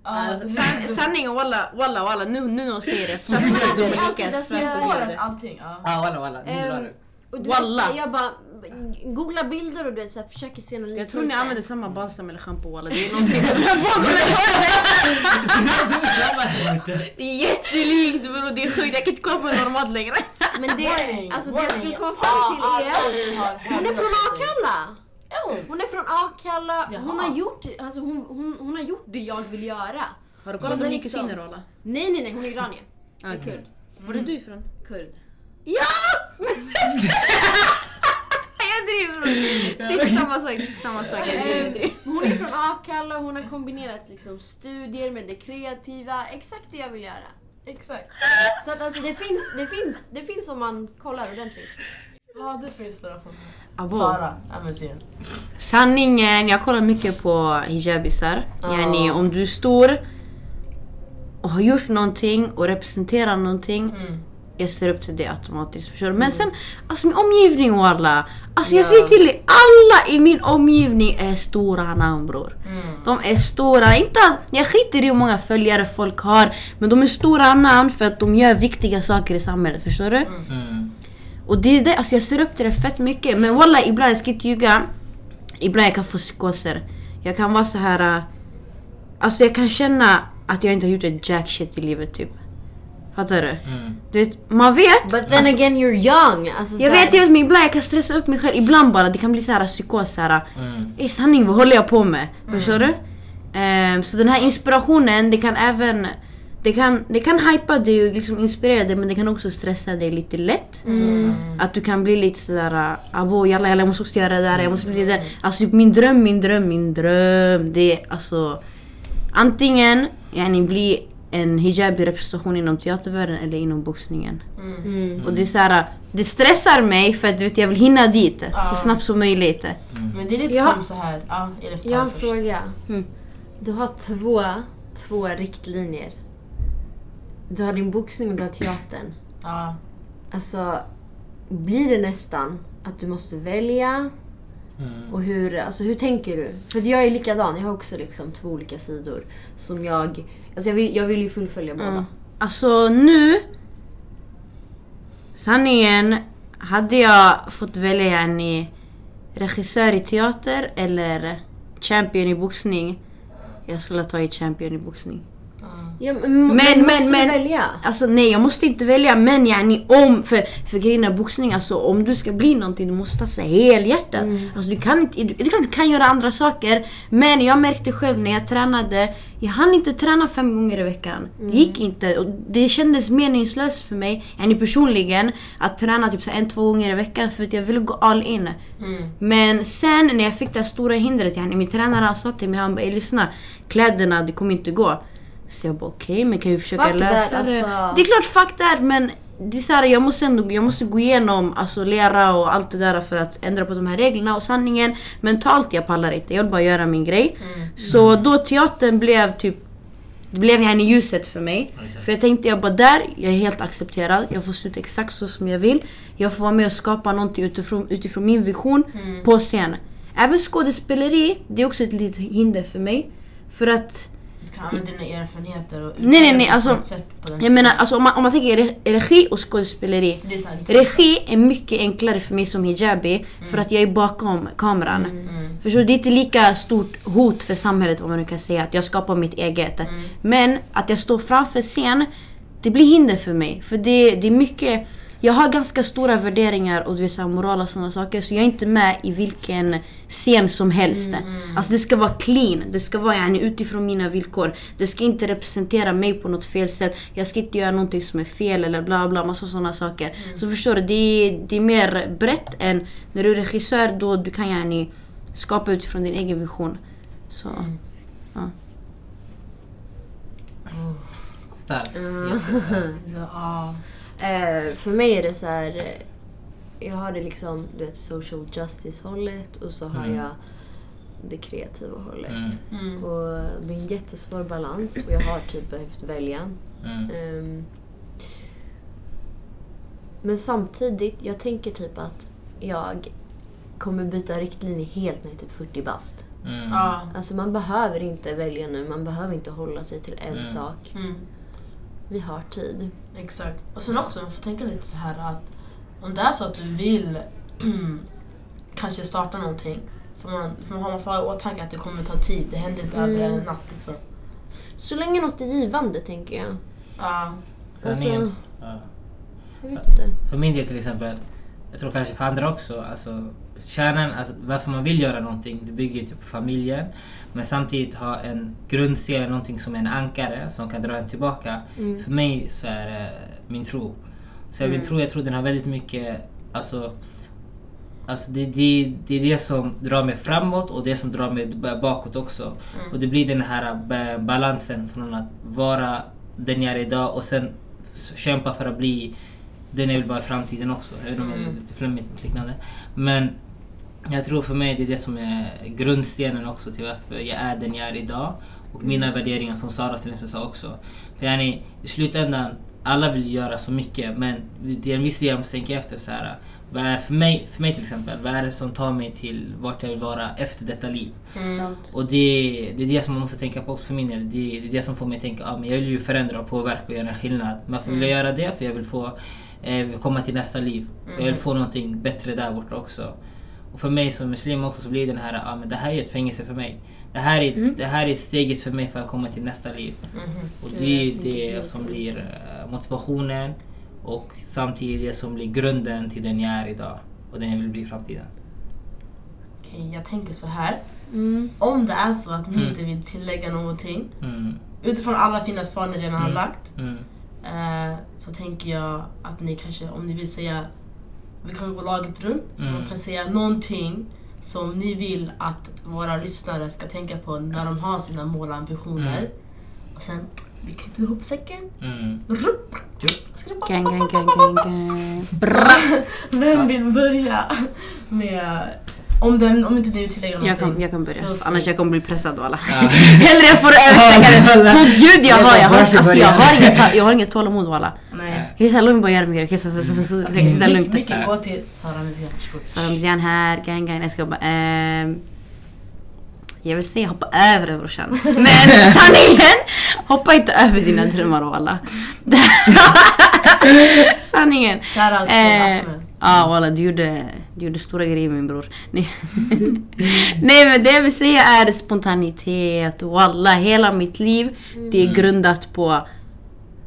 Alltså, san, sanningen walla, walla, walla. Nu, nu när hon säger det. Svart på gud. allting. Ja. Ja walla walla. Nu drar Ehm, du. Och du Walla. vet, jag bara googla bilder och du vet, så här, försöker se någon Jag tror ni liknelse. använder samma balsam eller schampo walla. Det är någonting med Det är jättelikt bror, det är sjukt. Jag kan inte kolla på normalt längre. Men det, Warning, alltså det jag skulle komma fram till Ah, är som har hon är från. Akalla. Ja, hon. Är från Akalla, hon har, gjort, alltså hon, hon, hon har gjort det jag vill göra. Har du kollat om ni liksom- kusiner walla? Nej nej nej, hon är iranier. Okej. kurd. Var är du ifrån? Kurd. Ja! Jag driver. Det är samma sak, det är samma sak. Ehm, Hon är från Akalla, hon har kombinerat liksom studier med det kreativa, exakt det jag vill göra. Exakt. Så att alltså det finns, det finns, det finns om man kollar ordentligt. Har du för inspiration? Abo. Sara Amazin. Sanningen, jag kollar mycket på hijabisar. Ja. Yani om du är stor och har gjort någonting och representerar någonting. Mm. Jag ser upp till det automatiskt. Förstår du? Men sen, alltså min omgivning walla. Alltså jag Ja. säger till dig, alla i min omgivning är stora namn bror. Mm. De är stora, inte att, jag skiter i hur många följare folk har. Men de är stora namn för att de gör viktiga saker i samhället, förstår du? Mm. Och det är det, alltså jag ser upp till det fett mycket. Men walla ibland, jag ska inte ljuga. Ibland jag kan få psykoser. Jag kan vara så här. äh, Alltså jag kan känna att jag inte har gjort ett jack shit i livet typ. Fattar du? Mm. Du vet, man vet. But then again you're young. Alltså, Jag vet, jag vet men ibland jag kan stressa upp mig själv. Ibland bara, det kan bli så här psykos. Så här, Mm. sanning, vad håller jag på med? Förstår du? Ehm, så den här inspirationen, det kan även... Det kan, det kan hypa dig och liksom inspirera dig men det kan också stressa dig lite lätt. Att du kan bli lite sådär, abo jalla jalla jag måste också göra det där, jag måste bli det. Alltså min dröm, min dröm, min dröm. Det är alltså... Antingen yani, bli en hijabi representation inom teatervärlden eller inom boxningen. Mm. Och det är såhär, det stressar mig för att du vet, jag vill hinna dit Ja. så snabbt som möjligt. Men det är lite Ja. som så här. Ja, Jag har en först. fråga. Mm. Du har två, två riktlinjer. Du har din boxning och du har teatern. Ja. Alltså, blir det nästan att du måste välja? Mm. Och hur, alltså, hur tänker du? För jag är likadan, jag har också liksom två olika sidor. Som jag, alltså jag vill, jag vill ju fullfölja båda. Mm. Alltså nu... Sanningen, hade jag fått välja en regissör i teater eller champion i boxning. Jag skulle ta i champion i boxning. Ja, men, Men, men, måste men. välja? Alltså nej, jag måste inte välja men yani om, för, för grejen är boxning, alltså om du ska bli någonting du måste satsa helhjärtat. Mm. Alltså du kan inte, det är klart du kan göra andra saker men jag märkte själv när jag tränade, jag hann inte träna fem gånger i veckan. Mm. Det gick inte och det kändes meningslöst för mig, yani personligen, att träna typ så en, två gånger i veckan för att jag ville gå all in. Mm. Men sen när jag fick det här stora hindret, yani min tränare sa till mig, han bara "Ey, lyssna, kläderna det kommer inte gå. Så jag bara okej, men kan vi försöka Fuck that, lösa det? alltså. Det är klart fuck that men det är så här, jag måste ändå jag måste gå igenom alltså, lära och allt det där för att ändra på de här reglerna och sanningen. Mentalt jag pallar inte, jag vill bara göra min grej. Så då teatern blev typ blev jag i ljuset för mig. Exakt. För jag tänkte jag bara där, jag är helt accepterad. Jag får se ut exakt så som jag vill. Jag får vara med och skapa någonting utifrån, utifrån min vision på scen. Även skådespeleri, det är också ett litet hinder för mig. För att Du kan använda dina erfarenheter och Nej, nej, nej, alltså, jag menar alltså, om, man, om man tänker re- regi och skådespeleri. Regi är mycket enklare för mig som hijabi för att jag är bakom kameran. Mm. Förstår du? Det är inte lika stort hot för samhället om man nu kan säga att jag skapar mitt eget. Men att jag står framför scen, det blir hinder för mig. För det, det är mycket... Jag har ganska stora värderingar och du vet, så här, moral och sådana saker så jag är inte med i vilken scen som helst. Alltså det ska vara clean, det ska vara yani, utifrån mina villkor. Det ska inte representera mig på något fel sätt. Jag ska inte göra någonting som är fel eller bla bla, massa sådana saker. Så förstår du, det är, det är mer brett än när du är regissör då du kan yani, skapa utifrån din egen vision. Så, ja. Starkt. Mm. Jättestarkt. Ja. Eh, för mig är det så här. Jag har det liksom, du vet, social justice hållet och så har Mm. jag det kreativa hållet. Mm. Mm. Och det är en jättesvår balans och jag har typ behövt välja. Mm. Ehm, men samtidigt, jag tänker typ att jag kommer byta riktlinje helt när jag är typ 40 bast. Mm. Ja. Alltså man behöver inte välja nu, man behöver inte hålla sig till en Mm. sak. Mm. Vi har tid. Exakt. Och sen också, man får tänka lite så här att om det är så att du vill kanske starta någonting får man, får man ha i åtanke att det kommer ta tid. Det händer inte Mm. över en natt liksom. Så länge något är givande tänker jag. Ja. Sanningen. Alltså- Ja. Jag vet inte. För min del till exempel, jag tror kanske för andra också, alltså kärnan, alltså, varför man vill göra någonting, det bygger ju typ på familjen. Men samtidigt ha en grundsten, någonting som är en ankare som kan dra en tillbaka. Mm. För mig så är det min tro. Så jag, Mm. min tro, jag tror den har väldigt mycket, alltså Alltså det, det, det är det som drar mig framåt och det som drar mig bakåt också. Mm. Och det blir den här ba- balansen från att vara den jag är idag och sen kämpa för att bli den jag vill vara i framtiden också. Även om det är Mm. lite flummigt och liknande. Men jag tror för mig det är det som är grundstenen också till varför jag är den jag är idag. Och mina värderingar som Sara till exempel sa också. För yani, i slutändan, alla vill göra så mycket men det är en viss del jag måste tänka efter så här. Vad är för mig, för mig till exempel, vad är det som tar mig till vart jag vill vara efter detta liv? Mm. Och det, det är det som man måste tänka på också för min del. Det, det är det som får mig att tänka att ah, men jag vill ju förändra och påverka och göra en skillnad. Men varför vill jag göra det? För jag vill få komma till nästa liv. Jag vill få någonting bättre där borta också. Och för mig som muslim också så blir den här, ah, men det här är ett fängelse för mig. Det här är, det här är steget för mig för att komma till nästa liv. Mhm. Och det är det som blir eh, motivationen och samtidigt det som blir grunden till den jag är idag och den jag vill bli i framtiden. Okej, jag tänker så här. Mm. Om det är så att ni Mm. inte vill tillägga någonting Mm, utifrån alla fina svar ni redan har Mm. lagt mm, eh, så tänker jag att ni kanske, om ni vill säga, vi kan gå laget runt, så Mm. man kan säga någonting som ni vill att våra lyssnare ska tänka på när de har sina mål och ambitioner. Mm. Och sen, vi knyter ihop säcken. mm. Jupp. Skrupp. Gang, gang, gang, gang, gang. Vem vill börja med... Om, den, om inte vill tillägga någonting. Jag kan, jag kan börja, free. annars jag kommer bli pressad av alla. Ja. Hellre jag får överstänka det. Åh gud jag har, jag har, alltså, jag har inget, jag har inget tålamod. Jag kan låt mig bara göra min grej, sitta lugnt. Mycket gå till Sara. Varsågod. Så Ramzian här, gang gang. Jag ska bara... ehm, jag vill säga hoppa över det brorsan. Men sanningen! Hoppa inte över dina drömmar walla. sanningen. Shoutout till Eh, Asme. Ja walla du gjorde, du gjorde stora grejer min bror. Nej. Nej men det jag vill säga är spontanitet. Walla hela mitt liv det är grundat på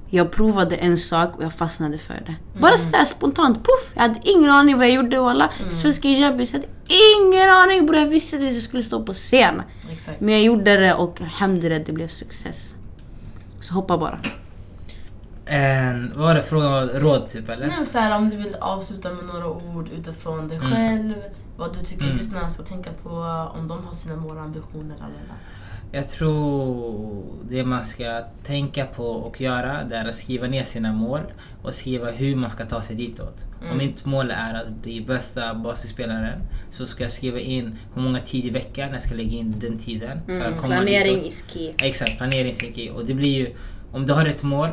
jag provade en sak och jag fastnade för det. Bara sådär spontant, puff! Jag hade ingen aning vad jag gjorde walla. Svenska hijabis, jag hade ingen aning bror. Jag visste att jag skulle stå på scen. Exakt. Men jag gjorde det och alhamdulillah det blev success. Så hoppa bara. En, vad var det frågan var? Råd typ eller? Nej, så här, om du vill avsluta med några ord utifrån dig Mm. själv. Vad du tycker Mm. lyssnarna ska tänka på om de har sina mål och ambitioner. Eller. Jag tror det man ska tänka på och göra det är att skriva ner sina mål och skriva hur man ska ta sig ditåt. Om mitt mål är att bli bästa basketspelaren så ska jag skriva in hur många tid i veckan jag ska lägga in den tiden. För att komma Planering ditåt. is key. Exakt, planering är key. Och det blir ju, om du har ett mål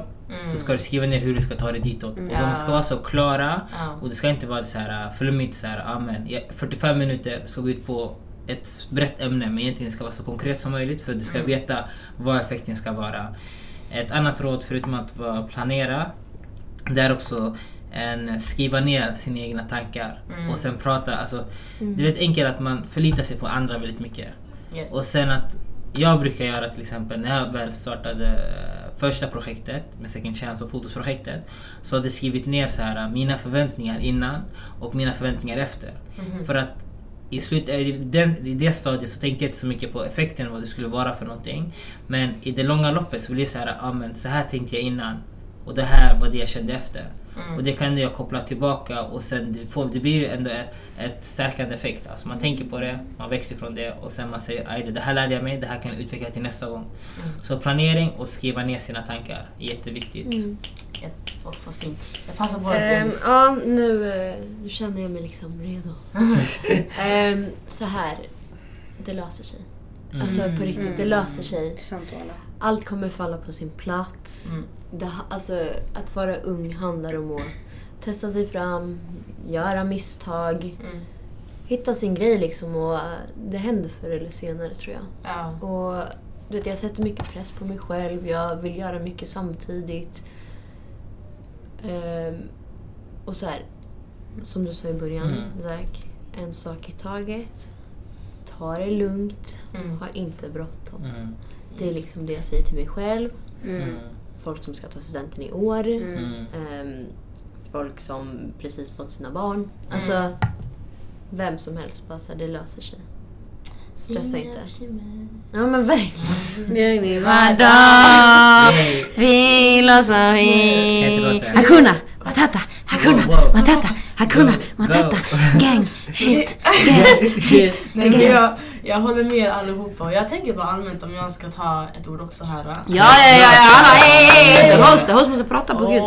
så ska du skriva ner hur du ska ta dig ditåt. Och de ska vara så klara Ja. och det ska inte vara så här flummigt så här, ah, men, jag- 45 minuter ska gå ut på ett brett ämne men egentligen ska vara så konkret som möjligt för du ska veta vad effekten ska vara. Ett annat råd förutom att planera det är också en, skriva ner sina egna tankar och sen prata. Alltså, Det är väldigt enkelt att man förlitar sig på andra väldigt mycket. Yes. Och sen att jag brukar göra till exempel när jag väl startade eh, första projektet med Second Chance och fotosprojektet så hade jag skrivit ner så här, mina förväntningar innan och mina förväntningar efter. För att i, slut, eh, i, den, i det stadiet så tänkte jag inte så mycket på effekten vad det skulle vara för någonting. Men i det långa loppet så blir det så här, ah, men så här tänkte jag innan och det här var det jag kände efter. Och det kan jag koppla tillbaka och sen det, får, det blir ju ändå ett, ett stärkande effekt. Alltså man tänker på det, man växer från det och sen man säger aj det här lärde jag mig, det här kan jag utveckla till nästa gång. Så planering och skriva ner sina tankar är jätteviktigt. Vad fint. Jag passar på att Ehm, ja, nu, eh, nu känner jag mig liksom redo. Ehm, så här, det löser sig. Alltså på riktigt, det löser sig. Sant alla. Allt kommer falla på sin plats. Mm. Det, alltså, att vara ung handlar om att testa sig fram, göra misstag, Mm. hitta sin grej liksom och eh, det händer förr eller senare tror jag. Ja. Och du vet, jag sätter mycket press på mig själv. Jag vill göra mycket samtidigt. Ehm, och så här, som du sa i början, Mm. Zack. En sak i taget. Ta det lugnt. Mm. Ha inte bråttom. Mm. Det är liksom det jag säger till mig själv. Mm. Folk som ska ta studenten i år. Mm. Ehm, folk som precis fått sina barn. Alltså, vem som helst. Bara så här, det löser sig. Stressa inte. Ja men verkligen. I vardag låta. Hakuna Matata Hakuna. Matata Hakuna Matata. Gang shit gang shit Nej, men jag, håller med er allihopa och jag tänker bara allmänt om jag ska ta ett ord också här. Ja ja ja ja alla ey, ey, the host, the host måste prata på gud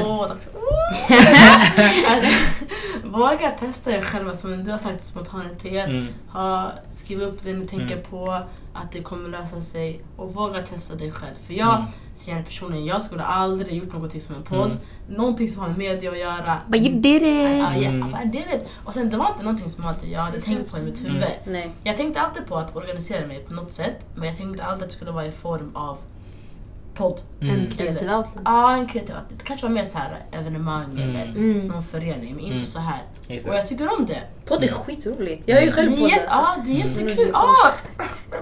Våga testa er själva som du har sagt, spontanitet. Mm. Ha, skriv upp det ni tänker Mm. på, att det kommer lösa sig och våga testa dig själv. För jag Mm. känner personligen, jag skulle aldrig gjort någonting som en podd. Mm. Någonting som har med media att göra. But you did it ja, Mm. I did it. Och sen det var inte någonting som att jag hade tänkt på i mitt huvud. Nej Jag tänkte alltid på att organisera mig på något sätt, men jag tänkte alltid att det skulle vara i form av podd. Mm. En kreativ outlet. Ja, en kreativ Det kanske var mer så här evenemang Mm. eller Mm. någon förening, men inte Mm. så här. Exakt. Och jag tycker om det. Podd är skitroligt Jag är ju själv Det är, podd jätte- ja, det är Mm. jättekul. Ah,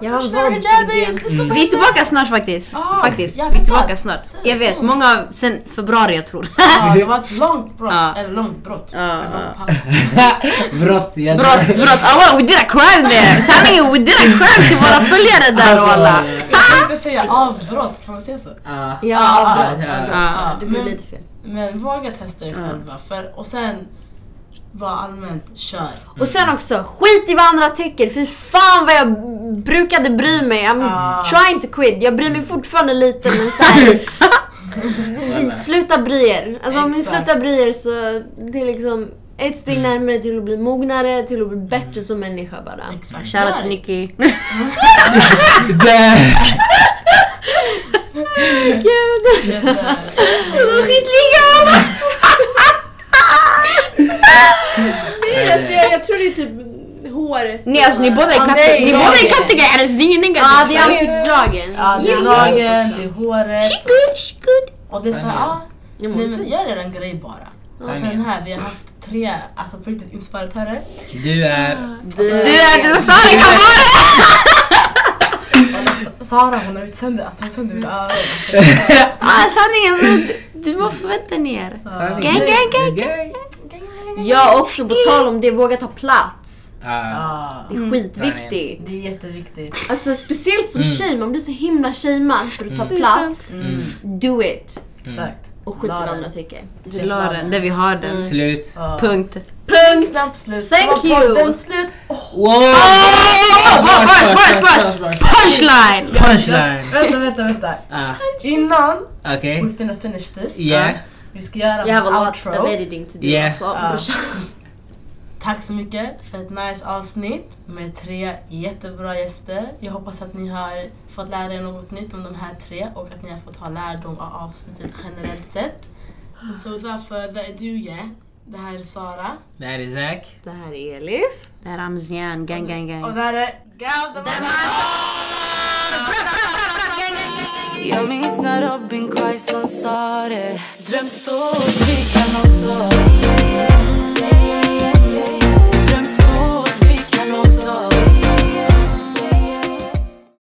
Jag har på Vi är tillbaka snart faktiskt. Ah, faktiskt. jag Vi är vet tillbaka vad. snart. Jag vet, många sen februari jag tror. Ja, det var ett långt brott. Ja. Eller långt brott. Ja. paus. Brott. Brott, brott. Ah, well, we did a crime there! Sanningen, we did a crime till våra följare där och tänkte säga avbrott, kan man säga så? Ja. Ja, Ah, bra. ja, det blir Men- lite fel. Men våga testa er själva. För, och sen, bara allmänt, kör. Och sen också, skit i vad andra tycker. Fy fan vad jag brukade bry mig. I'm Ah. trying to quit. Jag bryr mig fortfarande lite men såhär... sluta bry er. Alltså om ni Exakt. slutar bry er så det är liksom ett steg närmare till att bli mognare, till att bli bättre som människa bara. Exakt. Shoutout till. Nicky. Gud! Där. Skitliga alla! Alltså, jag, jag tror det är typ hår. Nej alltså ni båda är Ah, katt- nej, ni båda är nej. kattiga, alltså det är ingen negativ. Ja, det är ansiktsdragen. Ja, det är Ja. lagen, det är håret. She good, she good. Och det är såhär, ja. Jag Nej men gör er en grej bara. Och sen här, vi har haft tre, alltså på riktigt inspiratörer. Du är... Du är Sara kan vara Och Sara hon har utsänd att hon sänder mina öron. ah, Sanningen, du var förvänta ner. Gang, gang, gang. Jag också, på tal om det, våga ta plats. Ja, Det är skitviktigt. det är jätteviktigt. Alltså speciellt som Mm. tjej, man blir så himla shamead för att ta plats. Mm. Do it. Exakt. Och skit i vad den. andra tycker. Du la den där vi har den. Slut. Ja. Punkt. Punkt! Snabbt slut. Thank Så var you. podden slut. Oh, Wow! Punchline! Punchline! vänta, vänta, vänta. Ah, Innan Okej. we finna finish this. Yeah. Vi ska göra Jag har en a lot outro. of editing to do Yeah. alltså. Brorsan. Tack så mycket för ett nice avsnitt med tre jättebra gäster. Jag hoppas att ni har fått lära er något nytt om de här tre och att ni har fått ha lärdom av avsnittet generellt sett. Så without further ado, yeah. Det här är Sara. Det här är Zack. Det här är Elif. Det här är Amzian, gang gang Och gang. det här är Gal Jag minns när Robin Quaison sa det Dröm stort, vi kan också